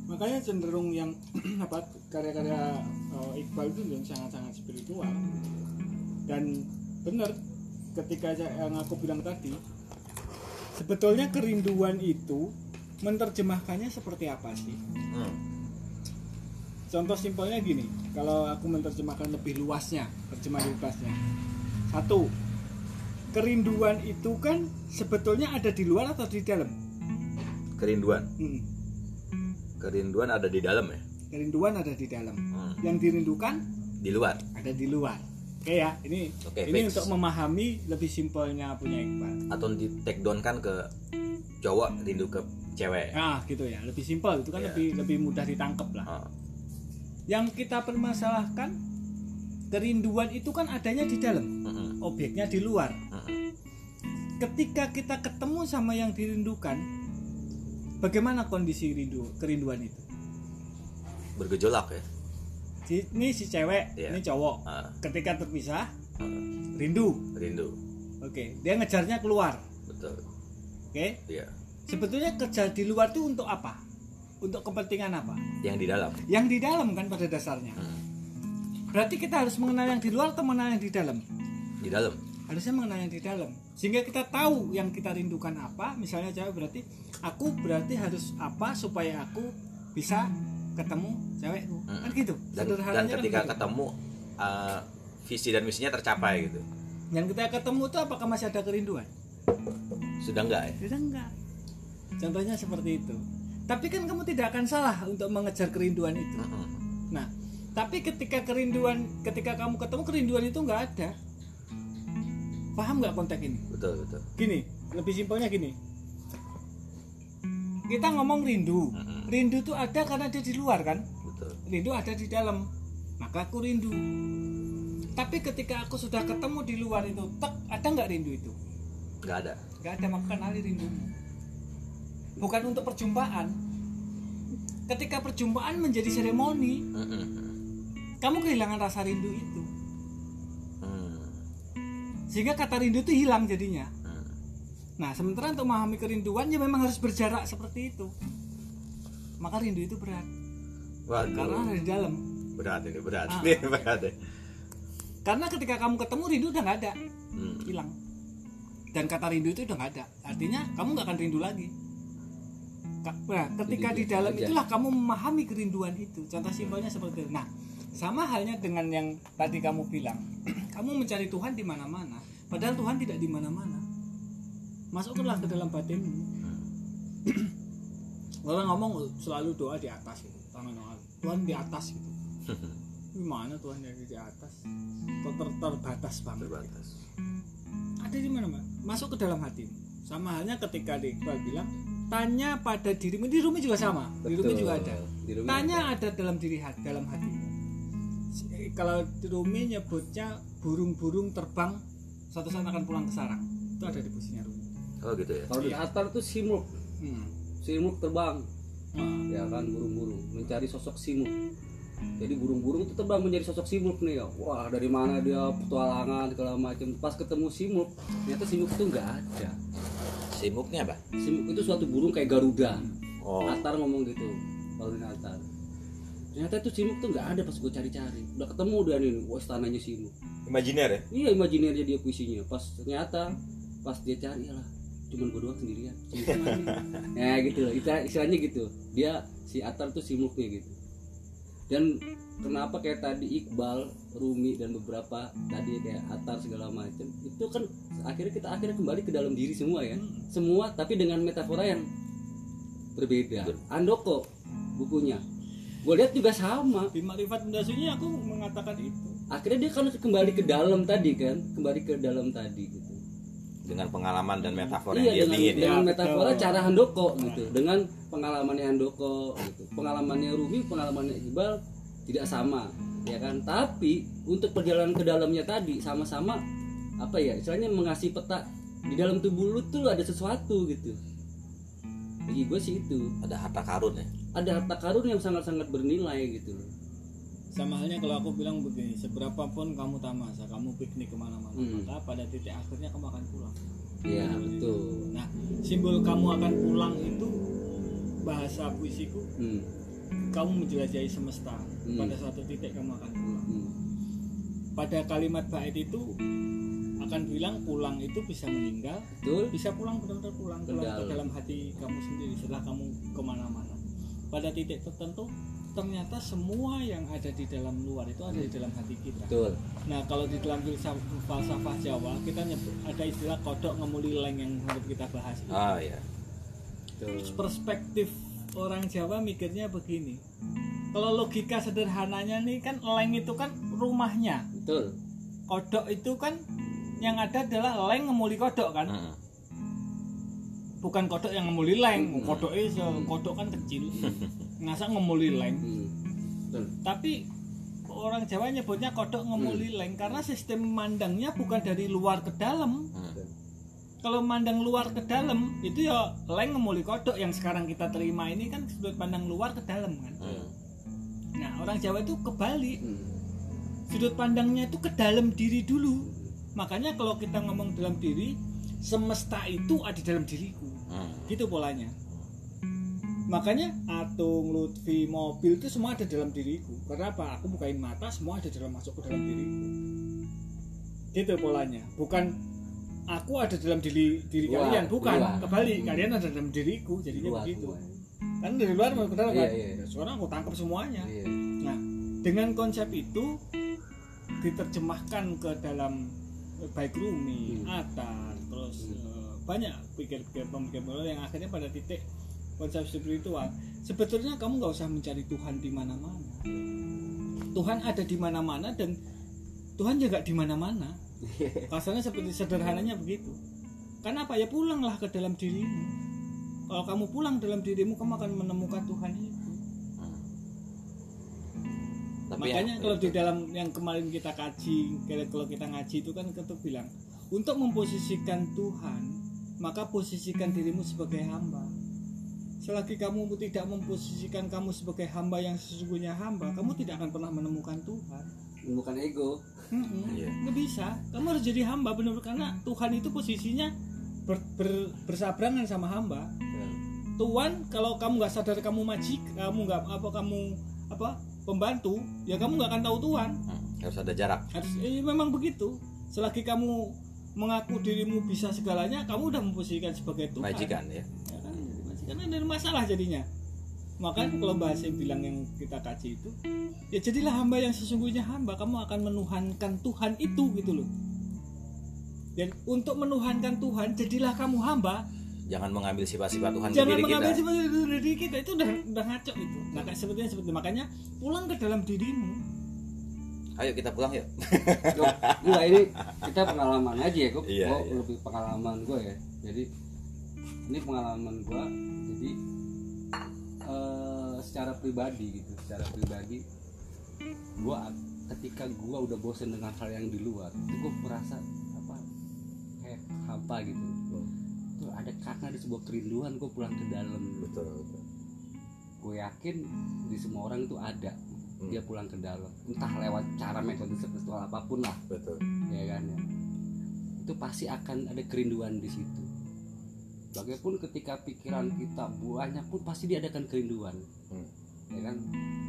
Makanya cenderung yang apa karya-karya eh, Iqbal itu yang sangat-sangat spiritual. Dan benar ketika yang aku bilang tadi sebetulnya kerinduan itu menerjemahkannya seperti apa sih Hmm. Contoh simpelnya gini, kalau aku menerjemahkan lebih luasnya, terjemahan bebasnya. Satu, kerinduan itu kan sebetulnya ada di luar atau di dalam? kerinduan Hmm, kerinduan ada di dalam ya kerinduan ada di dalam. Hmm. Yang dirindukan di luar ada di luar. Oke ya, ini Oke, ini fix. untuk memahami lebih simpelnya punya Iqbal. atau di take down kan ke cowok rindu ke cewek. Nah, gitu ya, lebih simpel itu kan Iya. lebih lebih mudah ditangkap lah. Ah, Yang kita permasalahkan kerinduan itu kan adanya di dalam, mm-mm, objeknya di luar. mm-mm. ketika kita ketemu sama yang dirindukan bagaimana kondisi rindu kerinduan itu? Bergejolak ya? Si, ini si cewek Iya. ini cowok. Ah, ketika terpisah ah, rindu. Rindu. Oke dia ngejarnya keluar. Betul. Oke? Iya sebetulnya kerja di luar itu untuk apa? Untuk kepentingan apa? Yang di dalam. Yang di dalam kan pada dasarnya. Hmm. berarti kita harus mengenal yang di luar atau mengenal yang di dalam? Di dalam. Harusnya mengenal yang di dalam. Sehingga kita tahu yang kita rindukan apa. Misalnya cewek berarti aku berarti harus apa supaya aku bisa ketemu cewekku kan gitu. Dan, dan kan ketika begitu. ketemu uh, visi dan misinya tercapai gitu. Yang kita ketemu itu apakah masih ada kerinduan? Sudah enggak ya? Tidak enggak contohnya seperti itu. Tapi kan kamu tidak akan salah untuk mengejar kerinduan itu. Nah tapi ketika kerinduan ketika kamu ketemu kerinduan itu nggak ada. Paham nggak konteks ini? Betul betul. Gini lebih simpelnya gini. Kita ngomong rindu. Rindu itu ada karena dia di luar kan? Betul. Rindu ada di dalam. Maka aku rindu. Tapi ketika aku sudah ketemu di luar itu tek ada nggak rindu itu? Nggak ada. Nggak ada maka kenali rindumu bukan untuk perjumpaan ketika perjumpaan menjadi seremoni kamu kehilangan rasa rindu itu sehingga kata rindu itu hilang jadinya. Nah, sementara untuk memahami kerinduan ya memang harus berjarak seperti itu. Maka rindu itu berat karena waduh ada di dalam. berat ini berat Ah. ini berat ya Karena ketika kamu ketemu rindu udah nggak ada, Mm. hilang. Dan kata rindu itu udah nggak ada. Artinya kamu nggak akan rindu lagi. Nah, ketika di biasa dalam aja. itulah kamu memahami kerinduan itu. Contoh simpelnya seperti itu. Nah, sama halnya dengan yang tadi kamu bilang, kamu mencari Tuhan di mana-mana, padahal Tuhan tidak di mana-mana. Masukkanlah ke dalam batinmu. Orang ngomong selalu doa di atas gitu, tangan doa. Tuhan di atas gitu. Gimana Tuhan yang di atas? Kok ter- terbatas banget. terbatas Ada di mana, Mbak? Masuk ke dalam hatimu. Sama halnya ketika di Iqbal bilang, tanya pada dirimu. Di Rumi juga sama. Di Rumi Betul. juga ada. Di Rumi Tanya ada dalam diri hati, dalam hatimu. Si- Kalau di Rumi nyebutnya burung-burung terbang suatu saat akan pulang ke sarang. Itu ada di posisinya Rumi. oh gitu ya kalau di atar tuh simuk Hmm. simuk terbang Nah, ya kan burung-burung mencari sosok simuk jadi burung-burung itu terbang menjadi sosok simuk nih ya wah dari mana dia petualangan segala macam pas ketemu simuk ternyata simuk itu nggak ada simuknya apa? Simuk itu suatu burung kayak garuda. Oh. Atar ngomong gitu di Atar ternyata itu simuk tuh nggak ada pas gue cari-cari. Udah ketemu dia nih wah istananya simuk. Imajiner ya? Iya imajiner dia puisinya. Pas ternyata pas dia cari lah cuman gue doang sendirian. Ya gitu loh. Itu istilahnya gitu. Dia si Atar tuh simuknya gitu. Dan kenapa kayak tadi Iqbal Rumi dan beberapa tadi kayak Atar segala macam itu kan akhirnya kita akhirnya kembali ke dalam diri semua ya. Semua tapi dengan metafora yang berbeda. Andoko bukunya. Gue lihat juga sama. Di Makrifat Bunda Sunyi aku mengatakan itu. Akhirnya dia kan kembali ke dalam tadi kan kembali ke dalam tadi gitu. Dengan pengalaman dan metafor iya yang dia dengan, ya. dengan Ya, metafora betul. cara Handoko gitu. Dengan pengalamannya Handoko gitu. Pengalamannya Rumi pengalamannya Iqbal tidak sama ya kan? Tapi untuk perjalanan ke dalamnya tadi sama-sama apa ya istilahnya mengasih peta di dalam tubuh lu tuh ada sesuatu gitu. Bagi gue sih itu. Ada harta karun ya? Ada harta karun yang sangat-sangat bernilai gitu loh. Sama halnya kalau aku bilang begini seberapapun kamu tamasa kamu piknik ke mana-mana Hmm. maka pada titik akhirnya kamu akan pulang. Iya betul. Nah simbol kamu akan pulang itu bahasa puisiku hmm. Kamu menjelajahi semesta. Hmm. pada suatu titik kamu akan pulang. Hmm. pada kalimat bait itu akan bilang pulang itu bisa meninggal betul. bisa pulang benar-benar pulang Ke pulang ke dalam. hati kamu sendiri setelah kamu ke mana-mana. Pada titik tertentu ternyata semua yang ada di dalam luar itu ada di dalam hati kita. Betul. Nah kalau di dalam falsafah Jawa kita nyebut ada istilah kodok ngemuli leng yang harus kita bahas ah ya betul. Perspektif orang Jawa mikirnya begini. Kalau logika sederhananya nih kan leng itu kan rumahnya. Betul. Kodok itu kan yang ada adalah leng ngemuli kodok kan? Mm. bukan kodok yang ngemuli leng. Hmm. kodok itu kodok kan kecil. Ngasa ngemuli leng. Betul. Tapi orang Jawa nyebutnya kodok ngemuli leng karena sistem mandangnya bukan dari luar ke dalam. Mm. Kalau mandang luar ke dalam itu ya leng ngemuli kodok yang sekarang kita terima ini kan sudut pandang luar ke dalam kan. Mm. nah orang Jawa itu kebalik Hmm. sudut pandangnya itu ke dalam diri dulu. Makanya kalau kita ngomong dalam diri semesta itu ada dalam diriku. Mm. gitu polanya. Makanya atung lutfi mobil itu semua ada dalam diriku. Karena apa? Aku bukain mata semua ada dalam masuk ke dalam diriku. Gitu polanya. Bukan aku ada dalam diri diri Luar, kalian bukan luar. kebalik kalian ada dalam diriku jadinya Luar begitu kan dari luar mau ke dalam Iya, kan iya. Ya, sekarang aku tangkap semuanya Iya. Nah, dengan konsep itu diterjemahkan ke dalam eh, baik Rumi, Hmm. Atar, terus Hmm. eh, banyak pikir-pikir pemikir yang akhirnya pada titik konsep spiritual. Sebetulnya kamu nggak usah mencari Tuhan di mana-mana. Tuhan ada di mana-mana dan Tuhan juga di mana-mana. Kasarnya seperti sederhananya begitu. Kenapa ya pulanglah ke dalam dirimu. Kalau kamu pulang dalam dirimu, kamu akan menemukan Tuhan itu. Tapi Makanya ya, kalau di dalam yang kemarin kita kaji, kalau kita ngaji itu kan kita bilang untuk memposisikan Tuhan, maka posisikan dirimu sebagai hamba. Selagi kamu tidak memposisikan kamu sebagai hamba yang sesungguhnya hamba, kamu tidak akan pernah menemukan Tuhan. Bukan ego Mm-mm, Iya. nggak bisa. Kamu harus jadi hamba benar karena Tuhan itu posisinya ber- ber- bersabarangan sama hamba. Tuhan kalau kamu nggak sadar kamu majik, kamu nggak apa kamu apa pembantu, ya kamu nggak akan tahu Tuhan. Mm. harus ada jarak Harus eh, memang begitu. Selagi kamu mengaku dirimu bisa segalanya, kamu udah memposisikan sebagai Tuhan. majikan ya Ya kan, majikan kan ada masalah jadinya. Makanya kalau bahasa yang bilang yang kita kaji itu, ya jadilah hamba yang sesungguhnya hamba, kamu akan menuhankan Tuhan itu gitu loh. Dan untuk menuhankan Tuhan, jadilah kamu hamba, jangan mengambil sifat-sifat Tuhan di jangan diri mengambil kita sebagai diri diri kita itu udah udah ngaco itu. Nah, kayak sepertinya seperti makanya pulang ke dalam dirimu. ayo kita pulang yuk enggak ini kita pengalaman aja ya kok Iya, Gua iya. lebih pengalaman gue ya jadi ini pengalaman gue jadi secara pribadi gitu secara pribadi gue ketika gue udah bosen dengan hal yang di luar itu gue merasa apa kayak hampa gitu. Tuh ada karena di sebuah kerinduan gue pulang ke dalam. Betul betul. Gue yakin di semua orang itu ada Hmm. dia pulang ke dalam. Entah lewat cara metode spiritual apa pun lah. Betul. Ya kan ya. Itu pasti akan ada kerinduan di situ. Bagaimanapun ketika pikiran kita banyak pun pasti diadakan kerinduan Hmm. ya kan?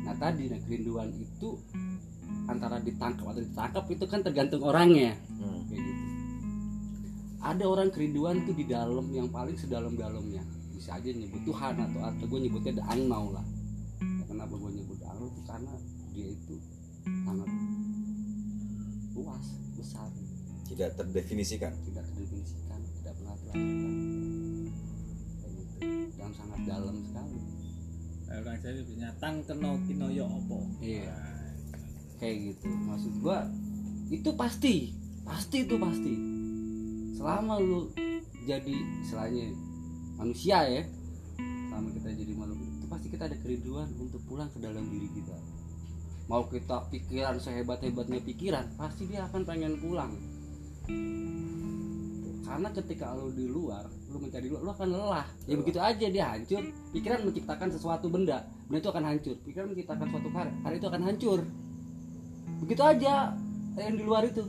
Nah tadi nah kerinduan itu antara ditangkap atau ditangkap itu kan tergantung orangnya. Mm. kayak gitu. Ada orang kerinduan tuh di dalam yang paling sedalam-dalamnya. Bisa aja nyebut Tuhan atau atau gue nyebutnya the unknown lah. Ya, kenapa gue nyebut unknown tuh karena dia itu sangat luas besar. Tidak terdefinisikan. Tidak terdefinisikan tidak pernah terlakukan kayak gitu. Dan sangat dalam sekali orang Jawa punya tang keno kinoyo opo. Iya. kayak gitu. Maksud gua itu pasti. Pasti itu pasti. Selama lu jadi istilahnya manusia ya selama kita jadi manusia itu pasti kita ada kerinduan untuk pulang ke dalam diri kita. Mau kita pikiran sehebat hebatnya pikiran pasti dia akan pengen pulang karena ketika lu di luar lu mencari luar lu akan lelah ya begitu aja dia hancur pikiran menciptakan sesuatu benda benda itu akan hancur pikiran menciptakan suatu karya karya itu akan hancur begitu aja yang di luar itu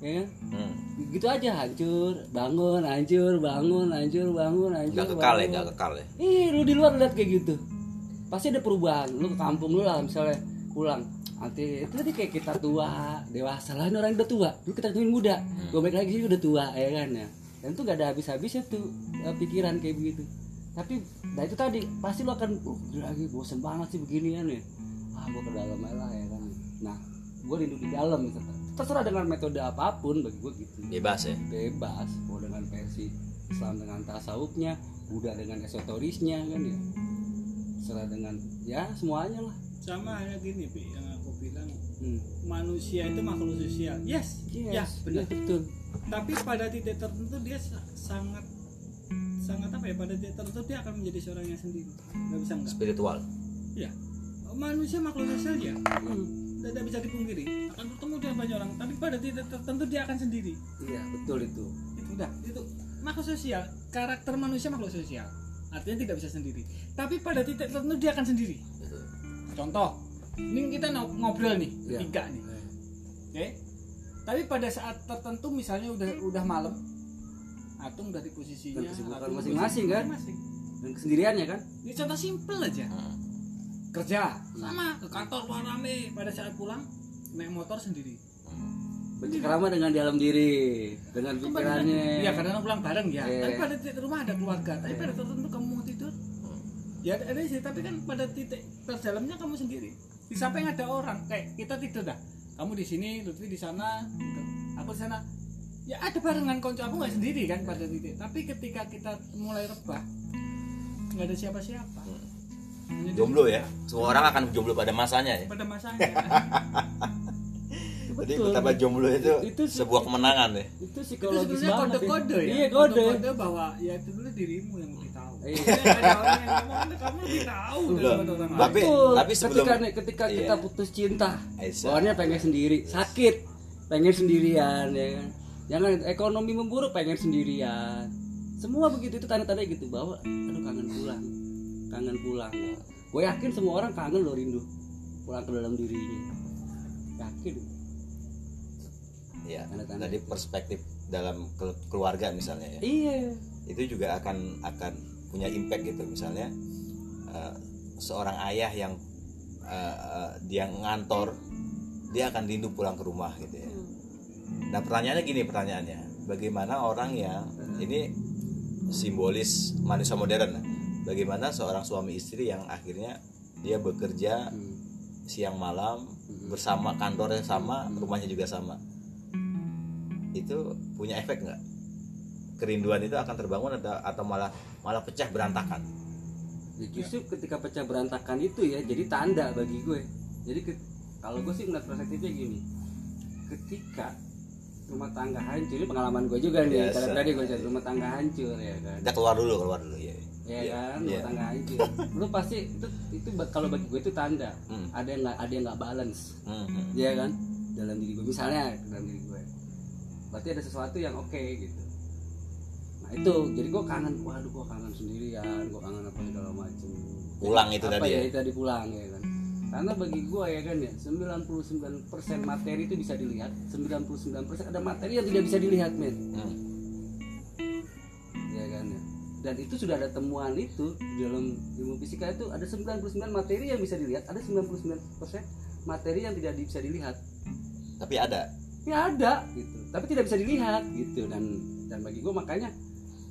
ya kan? hmm. begitu aja hancur bangun hancur bangun hancur bangun hancur nggak kekal ya bangun. nggak kekal ya Ih, lu di luar lihat kayak gitu. Pasti ada perubahan. Lu ke kampung lu lah misalnya pulang. Nanti itu nanti kayak kita tua, dewasa lah ini orang udah tua. Dulu kita tuh muda. Gue balik lagi sih udah tua ya kan ya. Dan itu gak ada habis-habisnya tuh eh, pikiran kayak begitu. Tapi nah itu tadi pasti lu akan oh, gila lagi bosen banget sih beginian ya. Ah, gua ke dalam aja lah ya kan. Nah, gue rindu di dalam gitu. Terserah dengan metode apa pun bagi gue gitu bebas ya bebas mau dengan versi Islam dengan tasawufnya Buddha dengan esoterisnya kan ya serah dengan ya semuanya lah sama hanya gini Pi, yang hmm. manusia itu makhluk sosial. Yes, ya benar. Iya, betul. Tapi pada titik tertentu dia sa- sangat sangat apa ya? Pada titik tertentu dia akan menjadi seorang yang sendiri. Nggak bisa enggak spiritual. Ya manusia makhluk sosial ya? Hmm. tidak bisa dipungkiri. Akan bertemu dengan banyak orang. Tapi pada titik tertentu dia akan sendiri. Iya betul itu. Itu udah. Itu makhluk sosial. Karakter manusia makhluk sosial. Artinya tidak bisa sendiri. Tapi pada titik tertentu dia akan sendiri. Contoh ini kita ngobrol nih Iya. tiga nih oke tapi pada saat tertentu misalnya udah udah malam Atung udah di posisinya di masing-masing, kan? masing-masing. dan kesendiriannya kan ini contoh simple aja Hmm. kerja sama ke kantor luar rame pada saat pulang naik motor sendiri bercengkrama dengan dalam diri dengan pikirannya Iya karena pulang bareng ya. Iya. Tapi pada titik rumah ada keluarga. Tapi pada tertentu kamu mau tidur. Ya ada sih. Tapi kan pada titik terdalamnya kamu sendiri. Di samping ada orang. Kayak kita tidur dah. Kamu di sini, Lutfi di sana, gitu. aku di sana. Ya ada barengan konco aku nggak sendiri kan pada titik. Tapi ketika kita mulai rebah, nggak ada siapa-siapa. Menjadi- jomblo ya semua orang akan jomblo pada masanya ya Pada masanya. jadi betapa jomblo itu, Itu sih- sebuah kemenangan ya itu itu psikologis sebenarnya banget kode-kode ya. iya kode Kode bahwa ya itu dulu dirimu yang lebih tahu. Iya. Ada orang yang ngomong kamu lebih tahu tapi tapi sebelum ketika ketika Iya. kita putus cinta bawaannya pengen sendiri. Sakit pengen sendirian ya kan? Jangan ekonomi memburuk pengen sendirian. Semua begitu itu tanda-tanda gitu bahwa aduh kangen pulang kangen pulang. Gue yakin semua orang kangen lo rindu pulang ke dalam dirinya. Yakin. Ya Tanda-tanda. dari perspektif dalam ke- keluarga misalnya ya. Iya. Itu juga akan akan punya impact gitu. Misalnya eh, seorang ayah yang eh, eh, dia ngantor dia akan rindu pulang ke rumah gitu ya. Nah pertanyaannya gini pertanyaannya. Bagaimana orang yang ini simbolis manusia modern bagaimana seorang suami istri yang akhirnya dia bekerja Hmm. siang malam bersama kantornya sama rumahnya juga sama. Itu punya efek nggak kerinduan itu akan terbangun atau atau malah malah pecah berantakan? Ya, justru ketika pecah berantakan itu ya jadi tanda bagi gue. Jadi ke- kalau gue sih melihat perspektifnya gini. Ketika rumah tangga hancur ini pengalaman gue juga nih Biasa. karena tadi gue cerita rumah tangga hancur ya kan. Kita keluar dulu keluar dulu ya ya Iya, kan rumah tangga hancur. Lu pasti itu itu kalau bagi gue itu tanda. Hmm. ada yang nggak ada yang nggak balance. Hmm, hmm. ya kan? Dalam diri gue misalnya dalam diri gue. Berarti ada sesuatu yang oke gitu nah itu. Jadi gue kangen. Waduh gue kangen sendirian. Gue kangen apa segala macem. Pulang itu apa tadi ya, ya? tadi pulang ya kan. Karena bagi gue ya kan ya 99% materi itu bisa dilihat. 99% ada materi yang tidak bisa dilihat men. Hmm. ya kan ya. Dan itu sudah ada temuan itu di dalam ilmu fisika itu ada 99 materi yang bisa dilihat ada 99% materi yang tidak bisa dilihat. Tapi ada? Ya ada gitu. Tapi tidak bisa dilihat gitu. Dan dan bagi gue makanya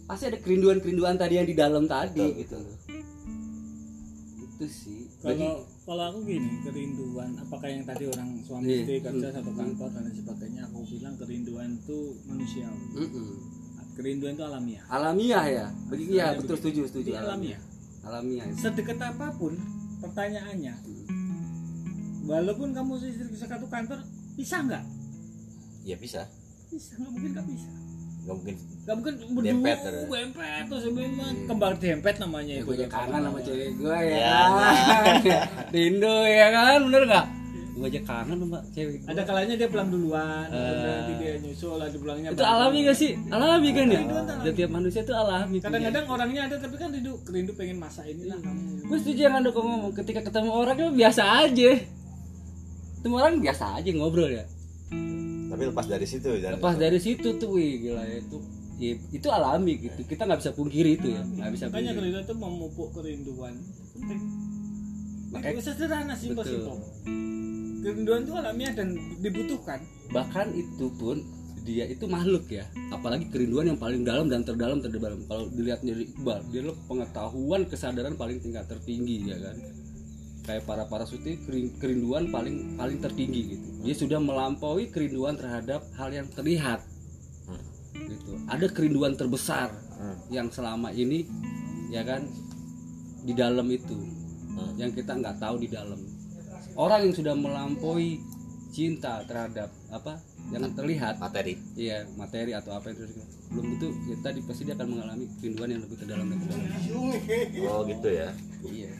pasti ada kerinduan kerinduan tadi yang di dalam tadi Betul, gitu loh. Itu sih. Kalau kalau aku gini kerinduan apakah yang tadi orang suami istri kerja Hmm. satu kantor dan sebagainya aku bilang kerinduan itu manusiawi. Mm-mm. kerinduan itu alamiah. Alamiah ya? Iya Istilahnya betul begitu. setuju setuju. Jadi alamiah. Alamiah. Sedekat apa pun pertanyaannya walaupun kamu istri satu kantor bisa nggak? Ya bisa. Bisa nggak mungkin nggak bisa nggak mungkin nggak mungkin berdua Dempet, ada. dempet terus memang kembal dempet namanya ya itu gue aja kangen sama cewek gue ya, Ya. kan rindu ya kan bener nggak? Gue aja kangen sama cewek gue ada kalanya dia pulang duluan nanti dia nyusul ada pulangnya itu alami gak sih? Alami kan ya? Alami. setiap manusia itu alami kadang-kadang orangnya ada tapi kan rindu rindu pengen masa inilah kamu gue setuju yang anda ngomong. Ketika ketemu orang itu biasa aja. Ketemu orang biasa aja ngobrol ya tapi lepas dari situ dan lepas dari situ tuh wih gila ya itu ya, itu alami gitu. Kita nggak bisa pungkiri itu ya nggak bisa makanya kerinduan itu memupuk kerinduan. Penting. Makanya- itu sederhana Betul. simpel. Kerinduan itu alamiah dan dibutuhkan. Bahkan itu pun dia itu makhluk ya. Apalagi kerinduan yang paling dalam dan terdalam terdalam. Kalau dilihat dari Iqbal dia adalah pengetahuan kesadaran paling tingkat tertinggi ya kan kayak para para suti kerin- kerinduan paling paling tertinggi gitu. Dia sudah melampaui kerinduan terhadap hal yang terlihat. Gitu. Ada kerinduan terbesar Hmm. yang selama ini ya kan di dalam itu. Hmm. yang kita nggak tahu di dalam. Orang yang sudah melampaui cinta terhadap apa yang terlihat. materi. Iya materi atau apa terlihat belum tentu ya tadi pasti dia akan mengalami kerinduan yang lebih terdalam terdalam oh gitu ya. Iya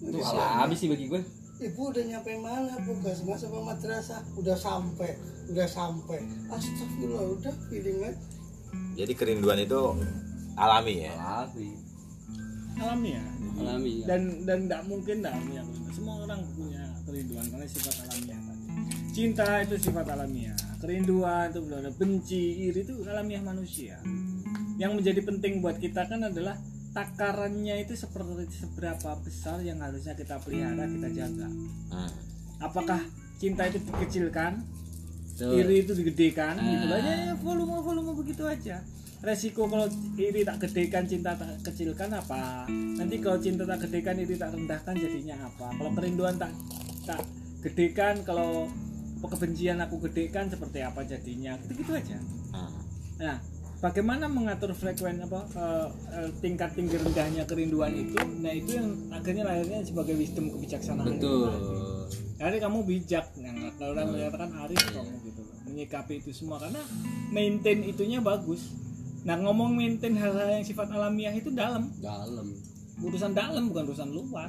itu alami sih bagi gue Ibu udah nyampe mana bu? Gasmas apa madrasah? Udah sampai, udah sampai. Astagfirullah, udah piringan. jadi kerinduan itu alami ya alami alamiah alami ya. dan dan tidak mungkin tidak punya kerinduan. semua orang punya kerinduan karena sifat alamiah tadi cinta itu sifat alamiah kerinduan itu belum ada benci iri itu alamiah manusia yang menjadi penting buat kita kan adalah takarannya itu seperti seberapa besar yang harusnya kita pelihara kita jaga? Hmm. apakah cinta itu dikecilkan? Tuh. iri itu digedekan? Gitu Ah. aja ya volume volume begitu aja. Resiko kalau iri tak gedekan cinta tak kecilkan apa? Nanti kalau cinta tak gedekan iri tak rendahkan jadinya apa? Kalau kerinduan tak tak gedekan kalau kebencian aku gedekan seperti apa jadinya? Gitu gitu aja. Hmm. nah bagaimana mengatur frekuensi apa eh, tingkat tinggi rendahnya kerinduan itu? Nah itu yang akhirnya lahirnya sebagai wisdom kebijaksanaan. Betul. Jadi kamu bijak, nah, kalau orang menyatakan arif kamu gitu menyikapi itu semua. Karena maintain itunya bagus. Nah ngomong maintain hal-hal yang sifat alamiah itu dalam, dalam. Urusan dalam bukan urusan luar.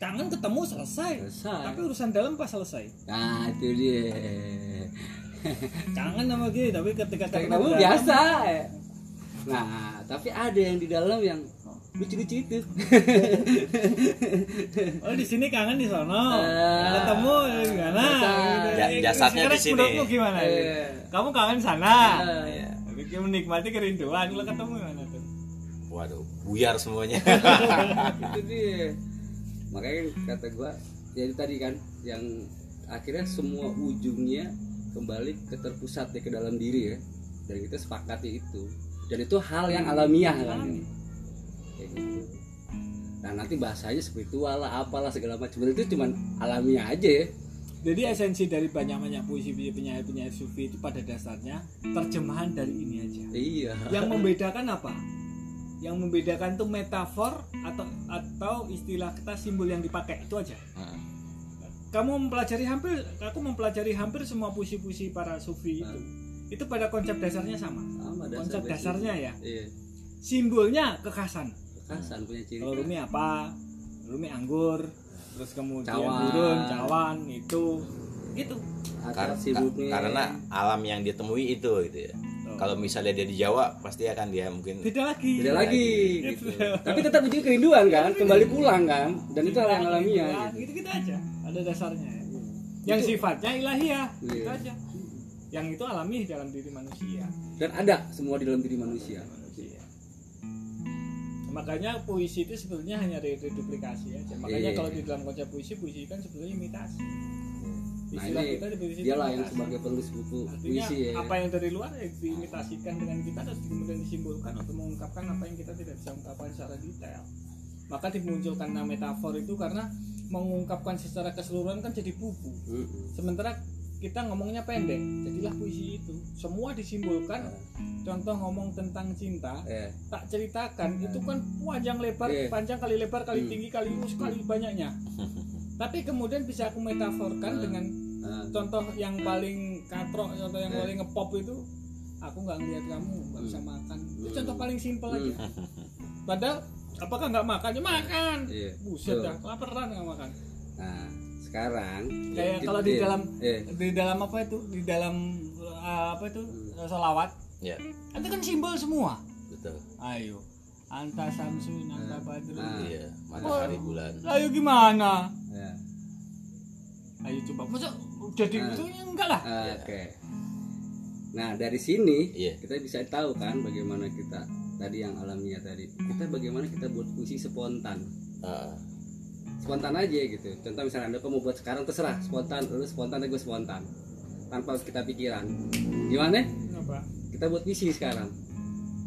Kangen ketemu selesai, selesai. Tapi urusan dalam pas selesai. nah itu dia Kangen sama gitu, tapi ketika ketemu biasa ya. nah tapi ada yang di dalam yang lucu-lucu itu Oh di sini kangen di sono, Eh, ketemu gimana? Gitu. Ja- jasadnya di sini. gimana? Iya. Kamu kangen sana, Iya. tapi kamu menikmati kerinduan, kalau ketemu gimana tuh? waduh buyar semuanya itu dia makanya kata gua jadi tadi kan yang akhirnya semua ujungnya kembali ke terpusat ya ke dalam diri ya. Dan kita sepakati itu. Dan itu hal yang alamiah kan kayak gitu. Nah nanti bahasanya spiritual lah apalah segala macam. Itu cuman alamiah aja ya. Jadi esensi dari banyak-banyak puisi-puisi penyair-penyair sufi itu pada dasarnya terjemahan dari ini aja. iya. Yang membedakan apa? Yang membedakan tuh metafor atau atau istilah kita simbol yang dipakai itu aja. Hmm. Kamu mempelajari hampir, aku mempelajari hampir semua puisi-puisi para sufi itu. Itu pada konsep dasarnya sama. sama dasar Konsep dasarnya ya. iya Simbolnya kekhasan. kekasan punya ciri Kalau Rumi apa? Rumi anggur, terus kemudian Cawan. burung, cawan, itu itu. akar Kar- sibuknya ka- karena alam yang dia temui itu gitu ya. Kalau misalnya dia di Jawa pasti akan dia mungkin Beda lagi. beda lagi gitu. Tapi tetap ujungnya kerinduan kan? Kembali pulang kan? Dan itu hal yang alamiah gitu. gitu. gitu aja. Ada dasarnya ya. yang sifatnya ilahiyah Iya. gitu aja. Yang itu alami dalam diri manusia. Dan ada semua di dalam diri manusia. Manusia. Makanya puisi itu sebenarnya hanya reduplikasi aja. Makanya Iya. kalau di dalam konsep puisi puisi kan sebenarnya imitasi nah Istilah ini kita dialah yang sebagai penulis buku Artinya puisi ya apa yang dari luar ya diimitasikan dengan kita terus kemudian disimbolkan untuk mengungkapkan apa yang kita tidak bisa ungkapkan secara detail. Maka dimunculkan nama metafor itu karena mengungkapkan secara keseluruhan kan jadi buku Mm-mm. sementara kita ngomongnya pendek jadilah puisi itu semua disimbolkan contoh ngomong tentang cinta Eh, tak ceritakan itu kan panjang lebar Iya. panjang kali lebar kali Hmm. tinggi kali us kali banyaknya tapi kemudian bisa aku metaforkan Hmm. dengan ah, contoh yang paling katrok contoh yang Eh. paling ngepop itu aku nggak ngeliat kamu nggak bisa makan. Itu Hmm. contoh paling simpel aja. Hmm. padahal apakah nggak makan? Ya makan. Iya. buset dah laparan nggak makan. Nah, sekarang kayak kalau di dalam Eh, di dalam apa itu? Di dalam uh, apa itu? Hmm. solawat ya itu kan simbol semua. Betul. Ayo anta samsun anta badrun Ah. iya matahari bulan. ayo gimana ya. ayo coba. Masa jadi Ah. itu ya enggak lah. Ah, Oke. Nah dari sini Iya. kita bisa tahu kan bagaimana kita tadi yang alamiah tadi kita bagaimana kita buat puisi spontan. Ah, spontan aja gitu. Contoh misalnya anda mau buat sekarang terserah. Spontan lu spontan gue spontan. Tanpa harus kita pikiran. Gimana? Apa? Kita buat puisi sekarang.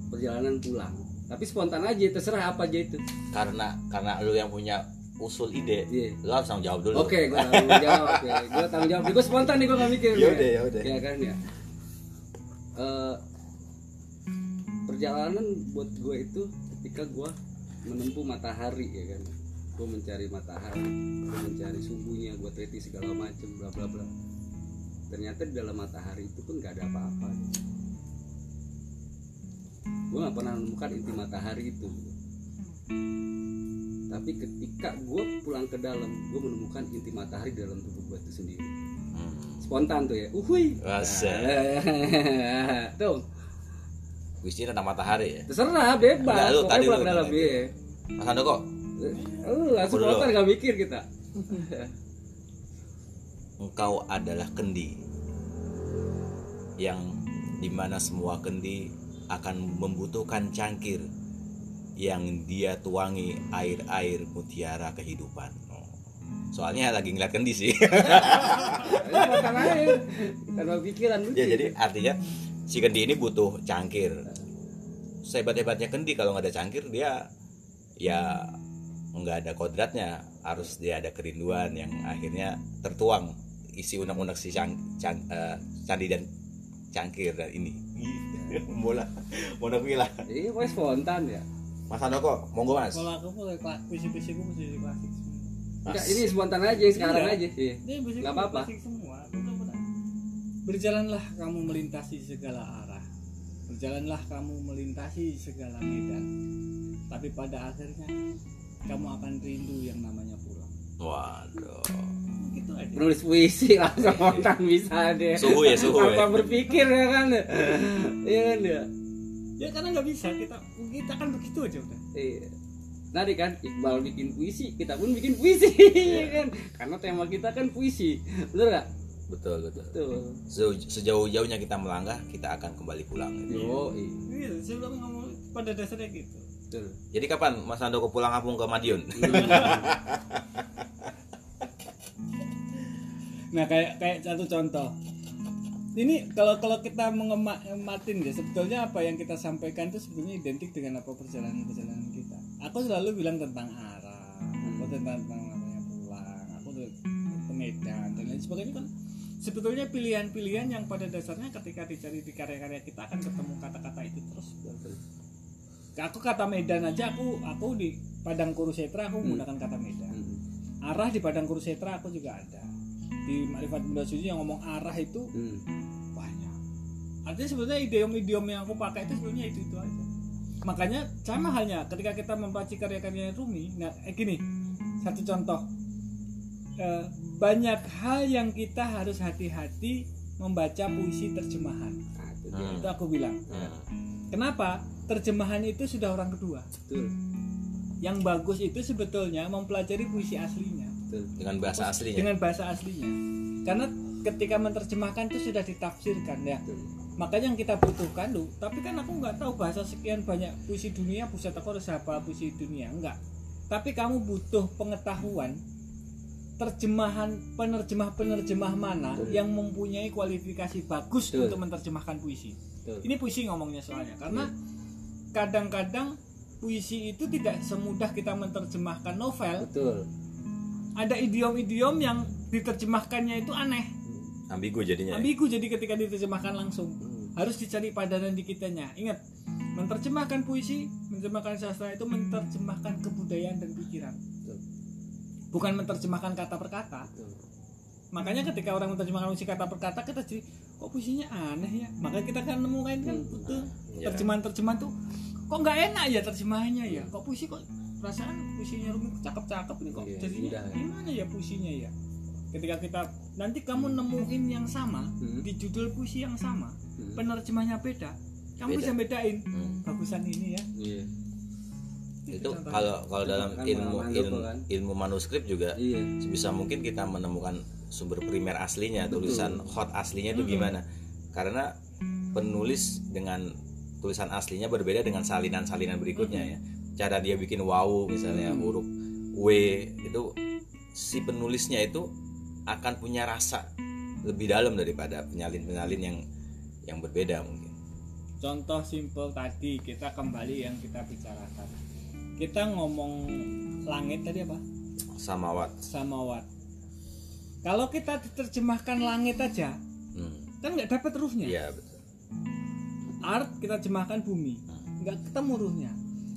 Perjalanan pulang. Tapi spontan aja terserah apa aja itu. Karena karena lu yang punya usul ide Iya. lu harus tanggung jawab dulu Oke, gue tanggung jawab ya. Gue tanggung jawab. Gue spontan nih, gue gak mikir. Ya udah, ya udah. Ya kan ya. Eh, perjalanan buat gue itu ketika gue menempuh matahari ya kan. Gue mencari matahari, gue mencari subuhnya, gue teliti segala macem, bla bla bla. Ternyata di dalam matahari itu pun gak ada apa-apa. Gue gak pernah menemukan inti matahari itu. Tapi ketika gue pulang ke dalam, gue menemukan inti matahari di dalam tubuh gue itu sendiri. Hmm. Spontan tuh ya, uhui. Tuh, puisi tentang matahari ya terserah bebas. Enggak, lu Pokoknya tadi pulang ke dalam ya. Mas Handoko Lu langsung spontan gak mikir kita. engkau adalah kendi yang di mana semua kendi akan membutuhkan cangkir yang dia tuangi air-air mutiara kehidupan. Oh. Soalnya lagi ngeliat kendi sih. Tanpa pikiran ya jadi artinya si kendi ini butuh cangkir. Sehebat-hebatnya kendi kalau nggak ada cangkir dia ya nggak ada kodratnya harus dia ada kerinduan yang akhirnya tertuang isi unek-unek si cang, cang- eh, candi dan cangkir dan ini bola bola gila Iya, spontan ya. Mas Handoko monggo mas kalau aku mulai puisi-puisi aku puisi klasik semua Enggak, ini spontan aja yang sekarang Iya. aja. Iya. ini puisi Nggak apa-apa. klasik semua berjalanlah kamu melintasi segala arah berjalanlah kamu melintasi segala medan tapi pada akhirnya kamu akan rindu yang namanya pulang waduh gitu aja Penulis puisi langsung spontan bisa deh. Suhu ya, suhu ya. Tanpa berpikir ya kan. Iya kan ya. Ya karena nggak bisa kita kita kan begitu aja udah Iya. Tadi kan Iqbal bikin puisi, kita pun bikin puisi, ya kan? Karena tema kita kan puisi, bener gak? betul betul Tuh. Sejauh- sejauh-jauhnya kita melangkah kita akan kembali pulang Yo, Iya, saya bilang ngomong pada dasarnya gitu. betul. jadi kapan Mas Handoko pulang kampung ke Madiun Nah, kayak kayak satu contoh. Ini kalau kalau kita mengematin ya sebetulnya apa yang kita sampaikan itu sebetulnya identik dengan apa perjalanan-perjalanan kita. Aku selalu bilang tentang arah, aku tentang tentang namanya pulang, aku ke Medan dan lain sebagainya kan sebetulnya pilihan-pilihan yang pada dasarnya ketika dicari di karya-karya kita akan ketemu kata-kata itu terus. Aku kata Medan aja aku aku di Padang Kurusetra aku menggunakan kata Medan Hmm. arah di Padang Kurusetra aku juga ada di Marifat Bunda Suci yang ngomong arah itu Hmm. banyak. Artinya sebetulnya idiom-idiom yang aku pakai itu sebenarnya itu itu aja. Makanya sama halnya ketika kita membaca karya-karya Rumi. Nah eh, gini satu contoh. Eh, banyak hal yang kita harus hati-hati membaca puisi terjemahan. Nah, itu. Hmm. itu aku bilang. Hmm. kenapa? Terjemahan itu sudah orang kedua. Betul, yang bagus itu sebetulnya mempelajari puisi aslinya betul. dengan bahasa aslinya dengan bahasa aslinya karena ketika menerjemahkan itu sudah ditafsirkan ya betul. makanya yang kita butuhkan loh tapi kan aku nggak tahu bahasa sekian banyak puisi dunia buset aku harus hafal puisi dunia enggak tapi kamu butuh pengetahuan terjemahan penerjemah penerjemah mana Betul. yang mempunyai kualifikasi bagus Betul. untuk menerjemahkan puisi Betul. ini puisi ngomongnya soalnya karena Iya. kadang-kadang puisi itu tidak semudah kita menerjemahkan novel Betul. Ada idiom-idiom yang diterjemahkannya itu aneh. Ambigu jadinya ya? ambigu jadi ketika diterjemahkan langsung. Harus dicari padanan di kitanya. Ingat menerjemahkan puisi menerjemahkan sastra itu menerjemahkan kebudayaan dan pikiran. Bukan menerjemahkan kata per kata. Makanya ketika orang menerjemahkan puisi kata per kata kita jadi kok puisinya aneh ya? Makanya kita kan nemuin kan betul. Iya. terjemahan-terjemahan tuh kok nggak enak ya terjemahannya ya? Kok puisi kok perasaan puisinya rumit cakep-cakep ini kok Iya, jadinya indah ya. gimana ya puisinya ya ketika kita nanti kamu nemuin yang sama Hmm. di judul puisi yang sama Hmm. penerjemahnya beda kamu Beda. bisa bedain Hmm. bagusan ini ya iya itu contohnya. kalau kalau dalam Kan ilmu ilmu, kan. ilmu manuskrip juga iya sebisa mungkin kita menemukan sumber primer aslinya tulisan hot aslinya itu gimana karena penulis dengan tulisan aslinya berbeda dengan salinan-salinan berikutnya ya cara dia bikin wow misalnya huruf w itu si penulisnya itu akan punya rasa lebih dalam daripada penyalin-penyalin yang yang berbeda mungkin. Contoh simple tadi kita kembali yang kita bicarakan. Kita ngomong langit tadi apa? Samawat samawat kalau kita diterjemahkan langit aja hmm. kan nggak dapat ruhnya? Iya betul. Art kita terjemahkan bumi nggak ketemu ruhnya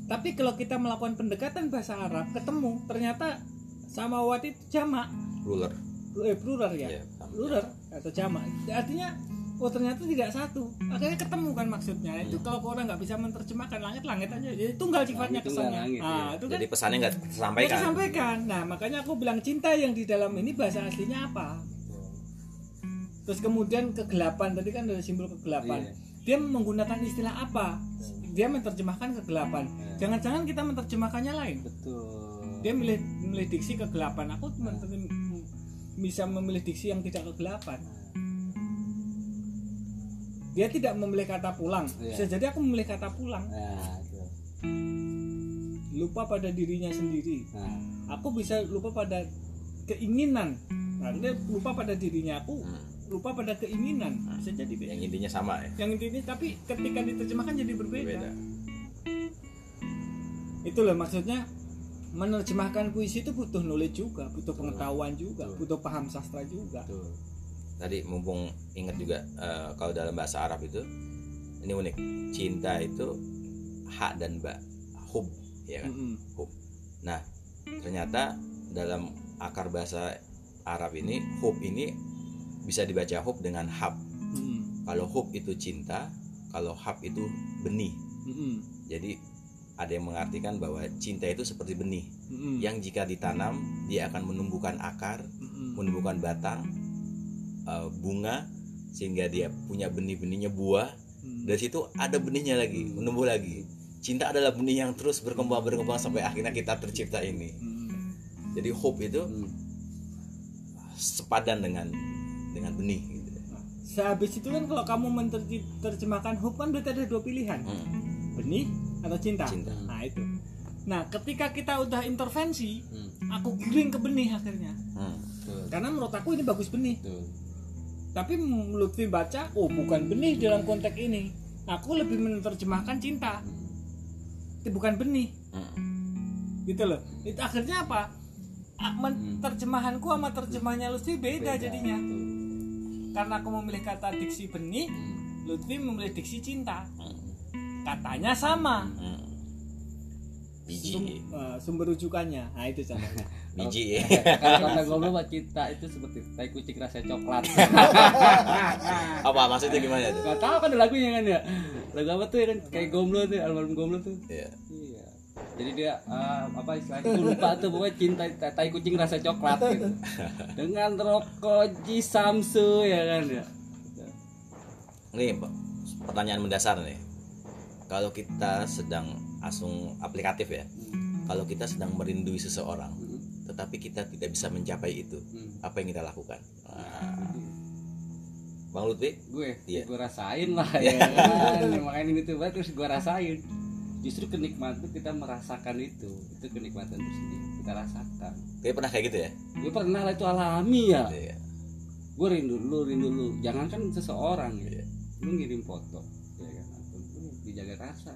tapi kalau kita melakukan pendekatan bahasa Arab ketemu ternyata samawat itu jamak ruler. Eh, plural ya? Iya, sama. plural atau jamak artinya oh ternyata tidak satu. Akhirnya ketemu kan maksudnya. Itu kalau orang nggak bisa menerjemahkan langit langit aja jadi tunggal sifatnya kesannya langit, nah iya. itu kan jadi pesannya nggak tersampaikan disampaikan. Nah makanya aku bilang cinta yang di dalam ini bahasa aslinya apa? Terus kemudian kegelapan. Tadi kan ada simbol kegelapan. Iya. dia menggunakan istilah apa dia menerjemahkan kegelapan. Iya. jangan-jangan kita menerjemahkannya lain. Betul. Dia milih milih diksi kegelapan. Aku menerjem- bisa memilih diksi yang tidak kegelapan. Dia tidak memilih kata pulang. Iya. bisa jadi aku memilih kata pulang. Nah lupa pada dirinya sendiri. Nah. Aku bisa lupa pada keinginan. Nah, dia lupa pada dirinya. Aku Hmm. Lupa pada keinginan. Bisa jadi beda. yang intinya sama ya? Yang intinya tapi ketika diterjemahkan jadi berbeda, beda itu loh maksudnya menerjemahkan puisi itu butuh knowledge juga butuh pengetahuan juga Betul. butuh paham sastra juga. Betul. Tadi mumpung ingat juga eh, kalau dalam bahasa Arab itu ini unik. Cinta itu hak dan ba hub ya kan? Mm-mm. hub. Nah ternyata dalam akar bahasa Arab ini hub ini bisa dibaca hub dengan hab Mm-mm. kalau hub itu cinta kalau hab itu benih Mm-mm. jadi ada yang mengartikan bahwa cinta itu seperti benih Mm-mm. yang jika ditanam dia akan menumbuhkan akar Mm-mm. menumbuhkan batang eh, bunga sehingga dia punya benih-benihnya buah Mm. dari situ ada benihnya lagi menumbuh lagi cinta adalah benih yang terus berkembang berkembang sampai akhirnya kita tercipta ini Mm. jadi hope itu Hmm. sepadan dengan dengan benih gitu. sehabis itu kan kalau kamu menerjemahkan hub kan berarti ada dua pilihan Hmm, benih atau cinta. Cinta. nah itu nah ketika kita udah intervensi Hmm. aku giring ke benih akhirnya hmm. betul karena menurut aku ini bagus benih betul tapi Lutfi baca oh bukan benih dalam konteks ini aku lebih menerjemahkan cinta itu bukan benih Hmm. gitu loh itu akhirnya apa Ah, men- terjemahanku sama terjemahnya Lutfi beda, jadinya betul. Karena aku memilih kata diksi benih Hmm. Lutfi memilih diksi cinta. Hmm. katanya sama. Hmm. biji. Sum- eh, sumber rujukannya. Nah itu contohnya. Biji. Ya kalau kata goblok buat cinta itu seperti tai kucing rasa coklat. Apa maksudnya gimana tuh Gak tahu kan ada lagunya kan ya? Lagu apa tuh ya kan kayak gomblo tuh almarhum gomblo tuh. Iya. iya jadi dia eh, apa istilahnya gue lupa tuh pokoknya cinta tai kucing rasa coklat gitu dengan rokok Ji Samsu ya kan ya Nih Pak, pertanyaan mendasar nih. Kalau kita sedang asung aplikatif ya, kalau kita sedang merindui seseorang, tetapi kita tidak bisa mencapai itu, Hmm. apa yang kita lakukan? Nah, Bang Lutfi, gue Iya. gue rasain lah ya kan makanya ini tuh banget terus gue rasain justru kenikmatan kita merasakan itu itu kenikmatan tersendiri kita rasakan. Kayak pernah kayak gitu ya? ya pernah lah itu alami ya. Iya. gue rindu lu rindu lu. Jangan kan seseorang ya. Iya. lu ngirim foto ya kan? Atau lu dijaga rasa.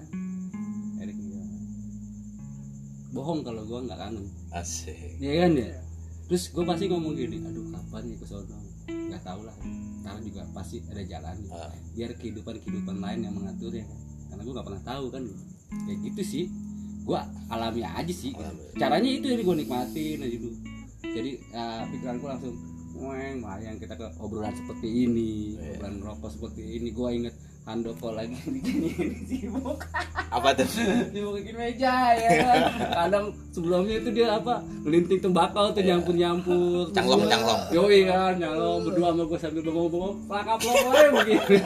Erik bilang bohong kalau gue nggak kangen. Asik. ya kan ya? Terus gue pasti ngomong gini aduh kapan nih ke sono? Nggak tahu lah. Karena juga pasti ada jalan. Ah. biar kehidupan kehidupan lain yang mengatur ya kan. Karena gue nggak pernah tahu kan kayak gitu sih gue alami aja sih Alami. caranya itu yang gue nikmatin aja dulu jadi uh, pikiranku langsung weng yang kita ke obrolan seperti ini Iya. obrolan rokok seperti ini gue inget Handoko lagi ini sibuk. Apa tuh? Sibuk bikin meja ya kan? Kadang sebelumnya itu dia apa ngelinting tembakau tuh nyampur nyampur Canglong, canglong. yoi kan? Nyalong berdua sama gue sambil bengong-bengong. Pelakap lokonya begini.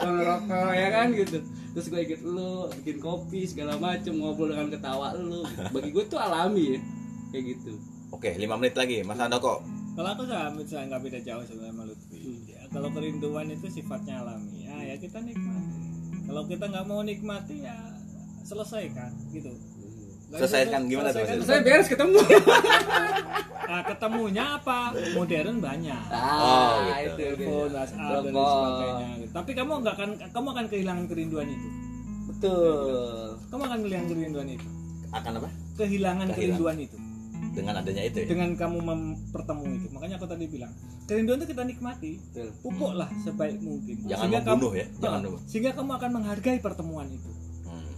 Ngerokok ya kan gitu. Terus gue inget lu bikin kopi segala macem ngobrol dengan ketawa lu. Bagi gue tuh alami ya. Kayak gitu. Oke lima menit lagi. Mas Andoko Kalau aku sama saya nggak beda jauh sebenarnya sama Lutfi. Ya, kalau kerinduan itu sifatnya alami, ya, kita nikmati. Kalau kita nggak mau nikmati ya selesaikan gitu. Nggak Selesaikan gimana tuh, saya beres ketemu Nah, ketemunya apa? Modern banyak. Oh, gitu. itu dia. Telepon, WhatsApp dan sebagainya. Tapi kamu nggak akan kamu akan kehilangan kerinduan itu. betul Kamu akan kehilangan kerinduan itu. akan apa Kehilangan Kehilangan. kerinduan itu. Dengan adanya itu ya Dengan kamu mempertemu itu. Makanya aku tadi bilang, kerinduan itu kita nikmati. betul Pupuklah sebaik mungkin. jangan Sehingga membunuh kamu, ya jangan membunuh sehingga kamu akan menghargai pertemuan itu. Hmm.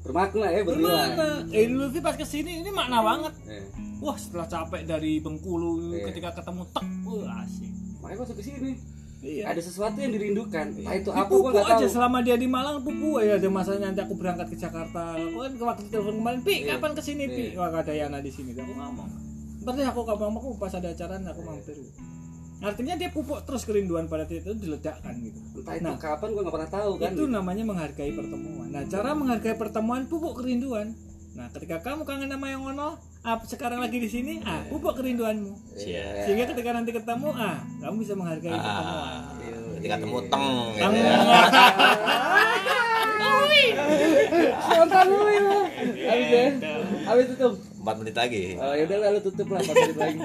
bermakna ya bernilai Bermakna. Eh, Lutfi pas ke sini ini makna banget. Eh, Wah setelah capek dari Bengkulu Iya. ketika ketemu tek, wah asik. makanya masuk ke sini Iya. ada sesuatu yang dirindukan. Entah itu apa gue Pupuk nggak aja tahu. selama dia di Malang pupuk ya ada masanya. Nanti aku berangkat ke Jakarta. Aku kan waktu telepon kemarin pi Iya. kapan ke sini pi? Iya. wah gak ada Yana di sini aku ngomong. Berarti aku kapan aku pas ada acara aku mampir. Artinya dia pupuk terus kerinduan pada dia itu diledakkan gitu. Entah itu Nah. kapan gue nggak pernah tahu kan. itu namanya menghargai pertemuan. Nah cara menghargai pertemuan pupuk kerinduan. Nah ketika kamu kangen sama yang ngono ah, sekarang lagi di sini? Ah pupuk kerinduanmu. Siap. sehingga ketika nanti ketemu ah kamu bisa menghargai pertemuan. ah, ketika temu teng gitu Teng. ya. spontan lu ya habis ya? Habis tutup? Empat menit lagi. Oh, ya udah lalu tutup lah 4 menit lagi.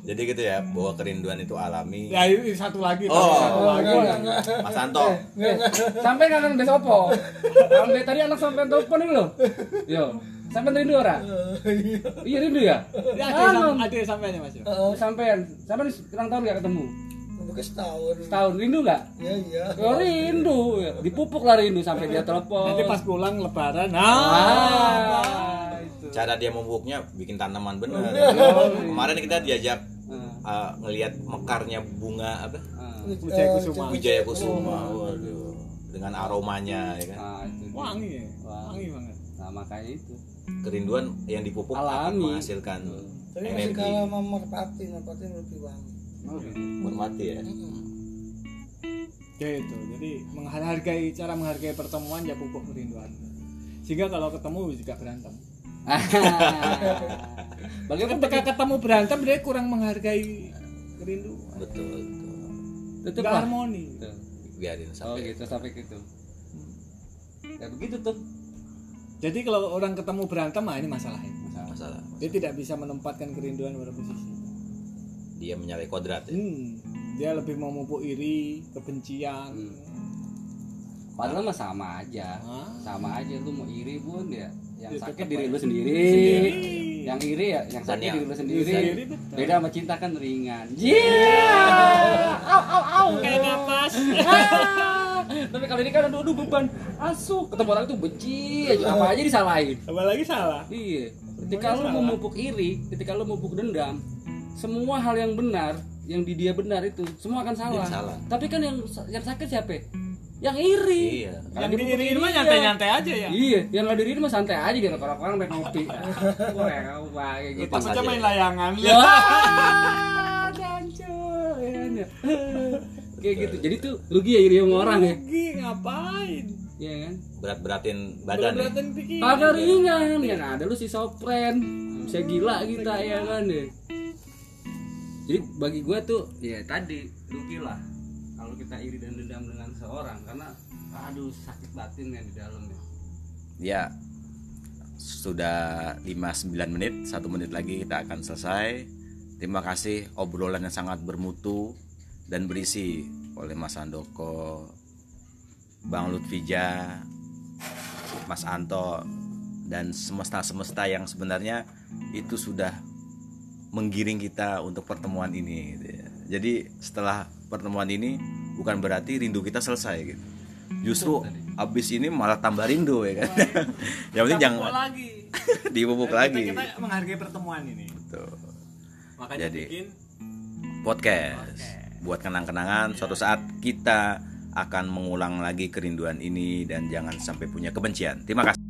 Jadi gitu ya bahwa kerinduan itu alami. Ya ini satu lagi Oh. satu lagi. Mas Anto. Sampai kangen des opo sampai tadi anak sampai telepon ini loh. Yo sampai rindu ora iya rindu ya Ya, Kangen. ada ada sampai nih mas Yo. sampean sampean kurang tahun gak ketemu Udah setahun. setahun rindu gak Ya iya. Oh rindu, dipupuk lah rindu sampai dia telepon. Nanti pas pulang lebaran, ah, nah, itu. cara dia memupuknya bikin tanaman bener Oh, kemarin kita diajak Ah, uh, ngelihat mekarnya bunga apa ah. Wijaya Kusuma. Wijaya Kusuma waduh dengan aromanya ya kan itu dia. wangi ya, Wangi. wangi banget. Nah, makanya itu. Kerinduan yang dipupuk akan Alami. menghasilkan Tapi masih energi kalah sama merpati, merpati lebih wangi. Oh, rindu. bermati ya Ya itu, jadi menghargai cara menghargai pertemuan ya pupuk kerinduan. Sehingga kalau ketemu juga berantem. Bagaimana Ketika ketemu berantem dia kurang menghargai kerinduan. betul, betul. lah. harmoni. Tuh. biarin Oh sampai gitu sampai gitu. Ya begitu tuh. Jadi kalau orang ketemu berantem, ah ini masalahnya. masalah Dia tidak bisa menempatkan kerinduan pada posisi. dia menyalahi kodrat ya Hmm, dia lebih mau memupuk iri, kebencian. Padahal mah sama aja. Hah? Sama aja lu mau iri pun ya. Yang Ya, sakit diri lu sendiri. Sendiri. Yang iri ya yang sakit yang- diri lu sendiri. Sendiri, betul. Beda sama cinta kan ringan. Iya. Au au au. Kayak kapas. Tapi kalau ini kan aduh, aduh beban asuh ketemu orang tuh benci aja apa aja disalahin Apalagi salah. iya ketika lu memupuk iri ketika lu memupuk dendam semua hal yang benar yang di dia benar itu semua akan salah, salah. tapi kan yang yang sakit siapa yang iri iya Yang dipupuk diiriin mah iri, nyantai-nyantai aja ya. iya yang nggak diri mah santai aja dia orang-orang main kopi wah apa kayak gitu aja main ya. layangan. Ya kan ya? Kayak gitu. Jadi tuh rugi ya iri sama orang ya? Rugi ngapain? Iya kan? Berat-beratin badan ya? Berat-beratan pikiran. Kagak ringan yang ada lu si sopren. Bisa gila kita ya kan ya. Jadi bagi gua tuh ya tadi rugi lah. Kalau kita iri dan dendam dengan seorang karena aduh sakit batin yang di dalamnya. ya. Sudah 59 menit satu menit lagi kita akan selesai. Terima kasih obrolan yang sangat bermutu dan berisi oleh Mas Andoko Bang Lutfija Mas Anto dan semesta-semesta yang sebenarnya itu sudah menggiring kita untuk pertemuan ini gitu ya. Jadi setelah pertemuan ini bukan berarti rindu kita selesai gitu. Justru abis ini malah tambah rindu ya kan. Yang penting Kita jangan lagi Kita- lagi. kita menghargai pertemuan ini Betul. makanya Jadi, bikin podcast buat kenang-kenangan suatu saat kita akan mengulang lagi kerinduan ini dan jangan sampai punya kebencian. Terima kasih.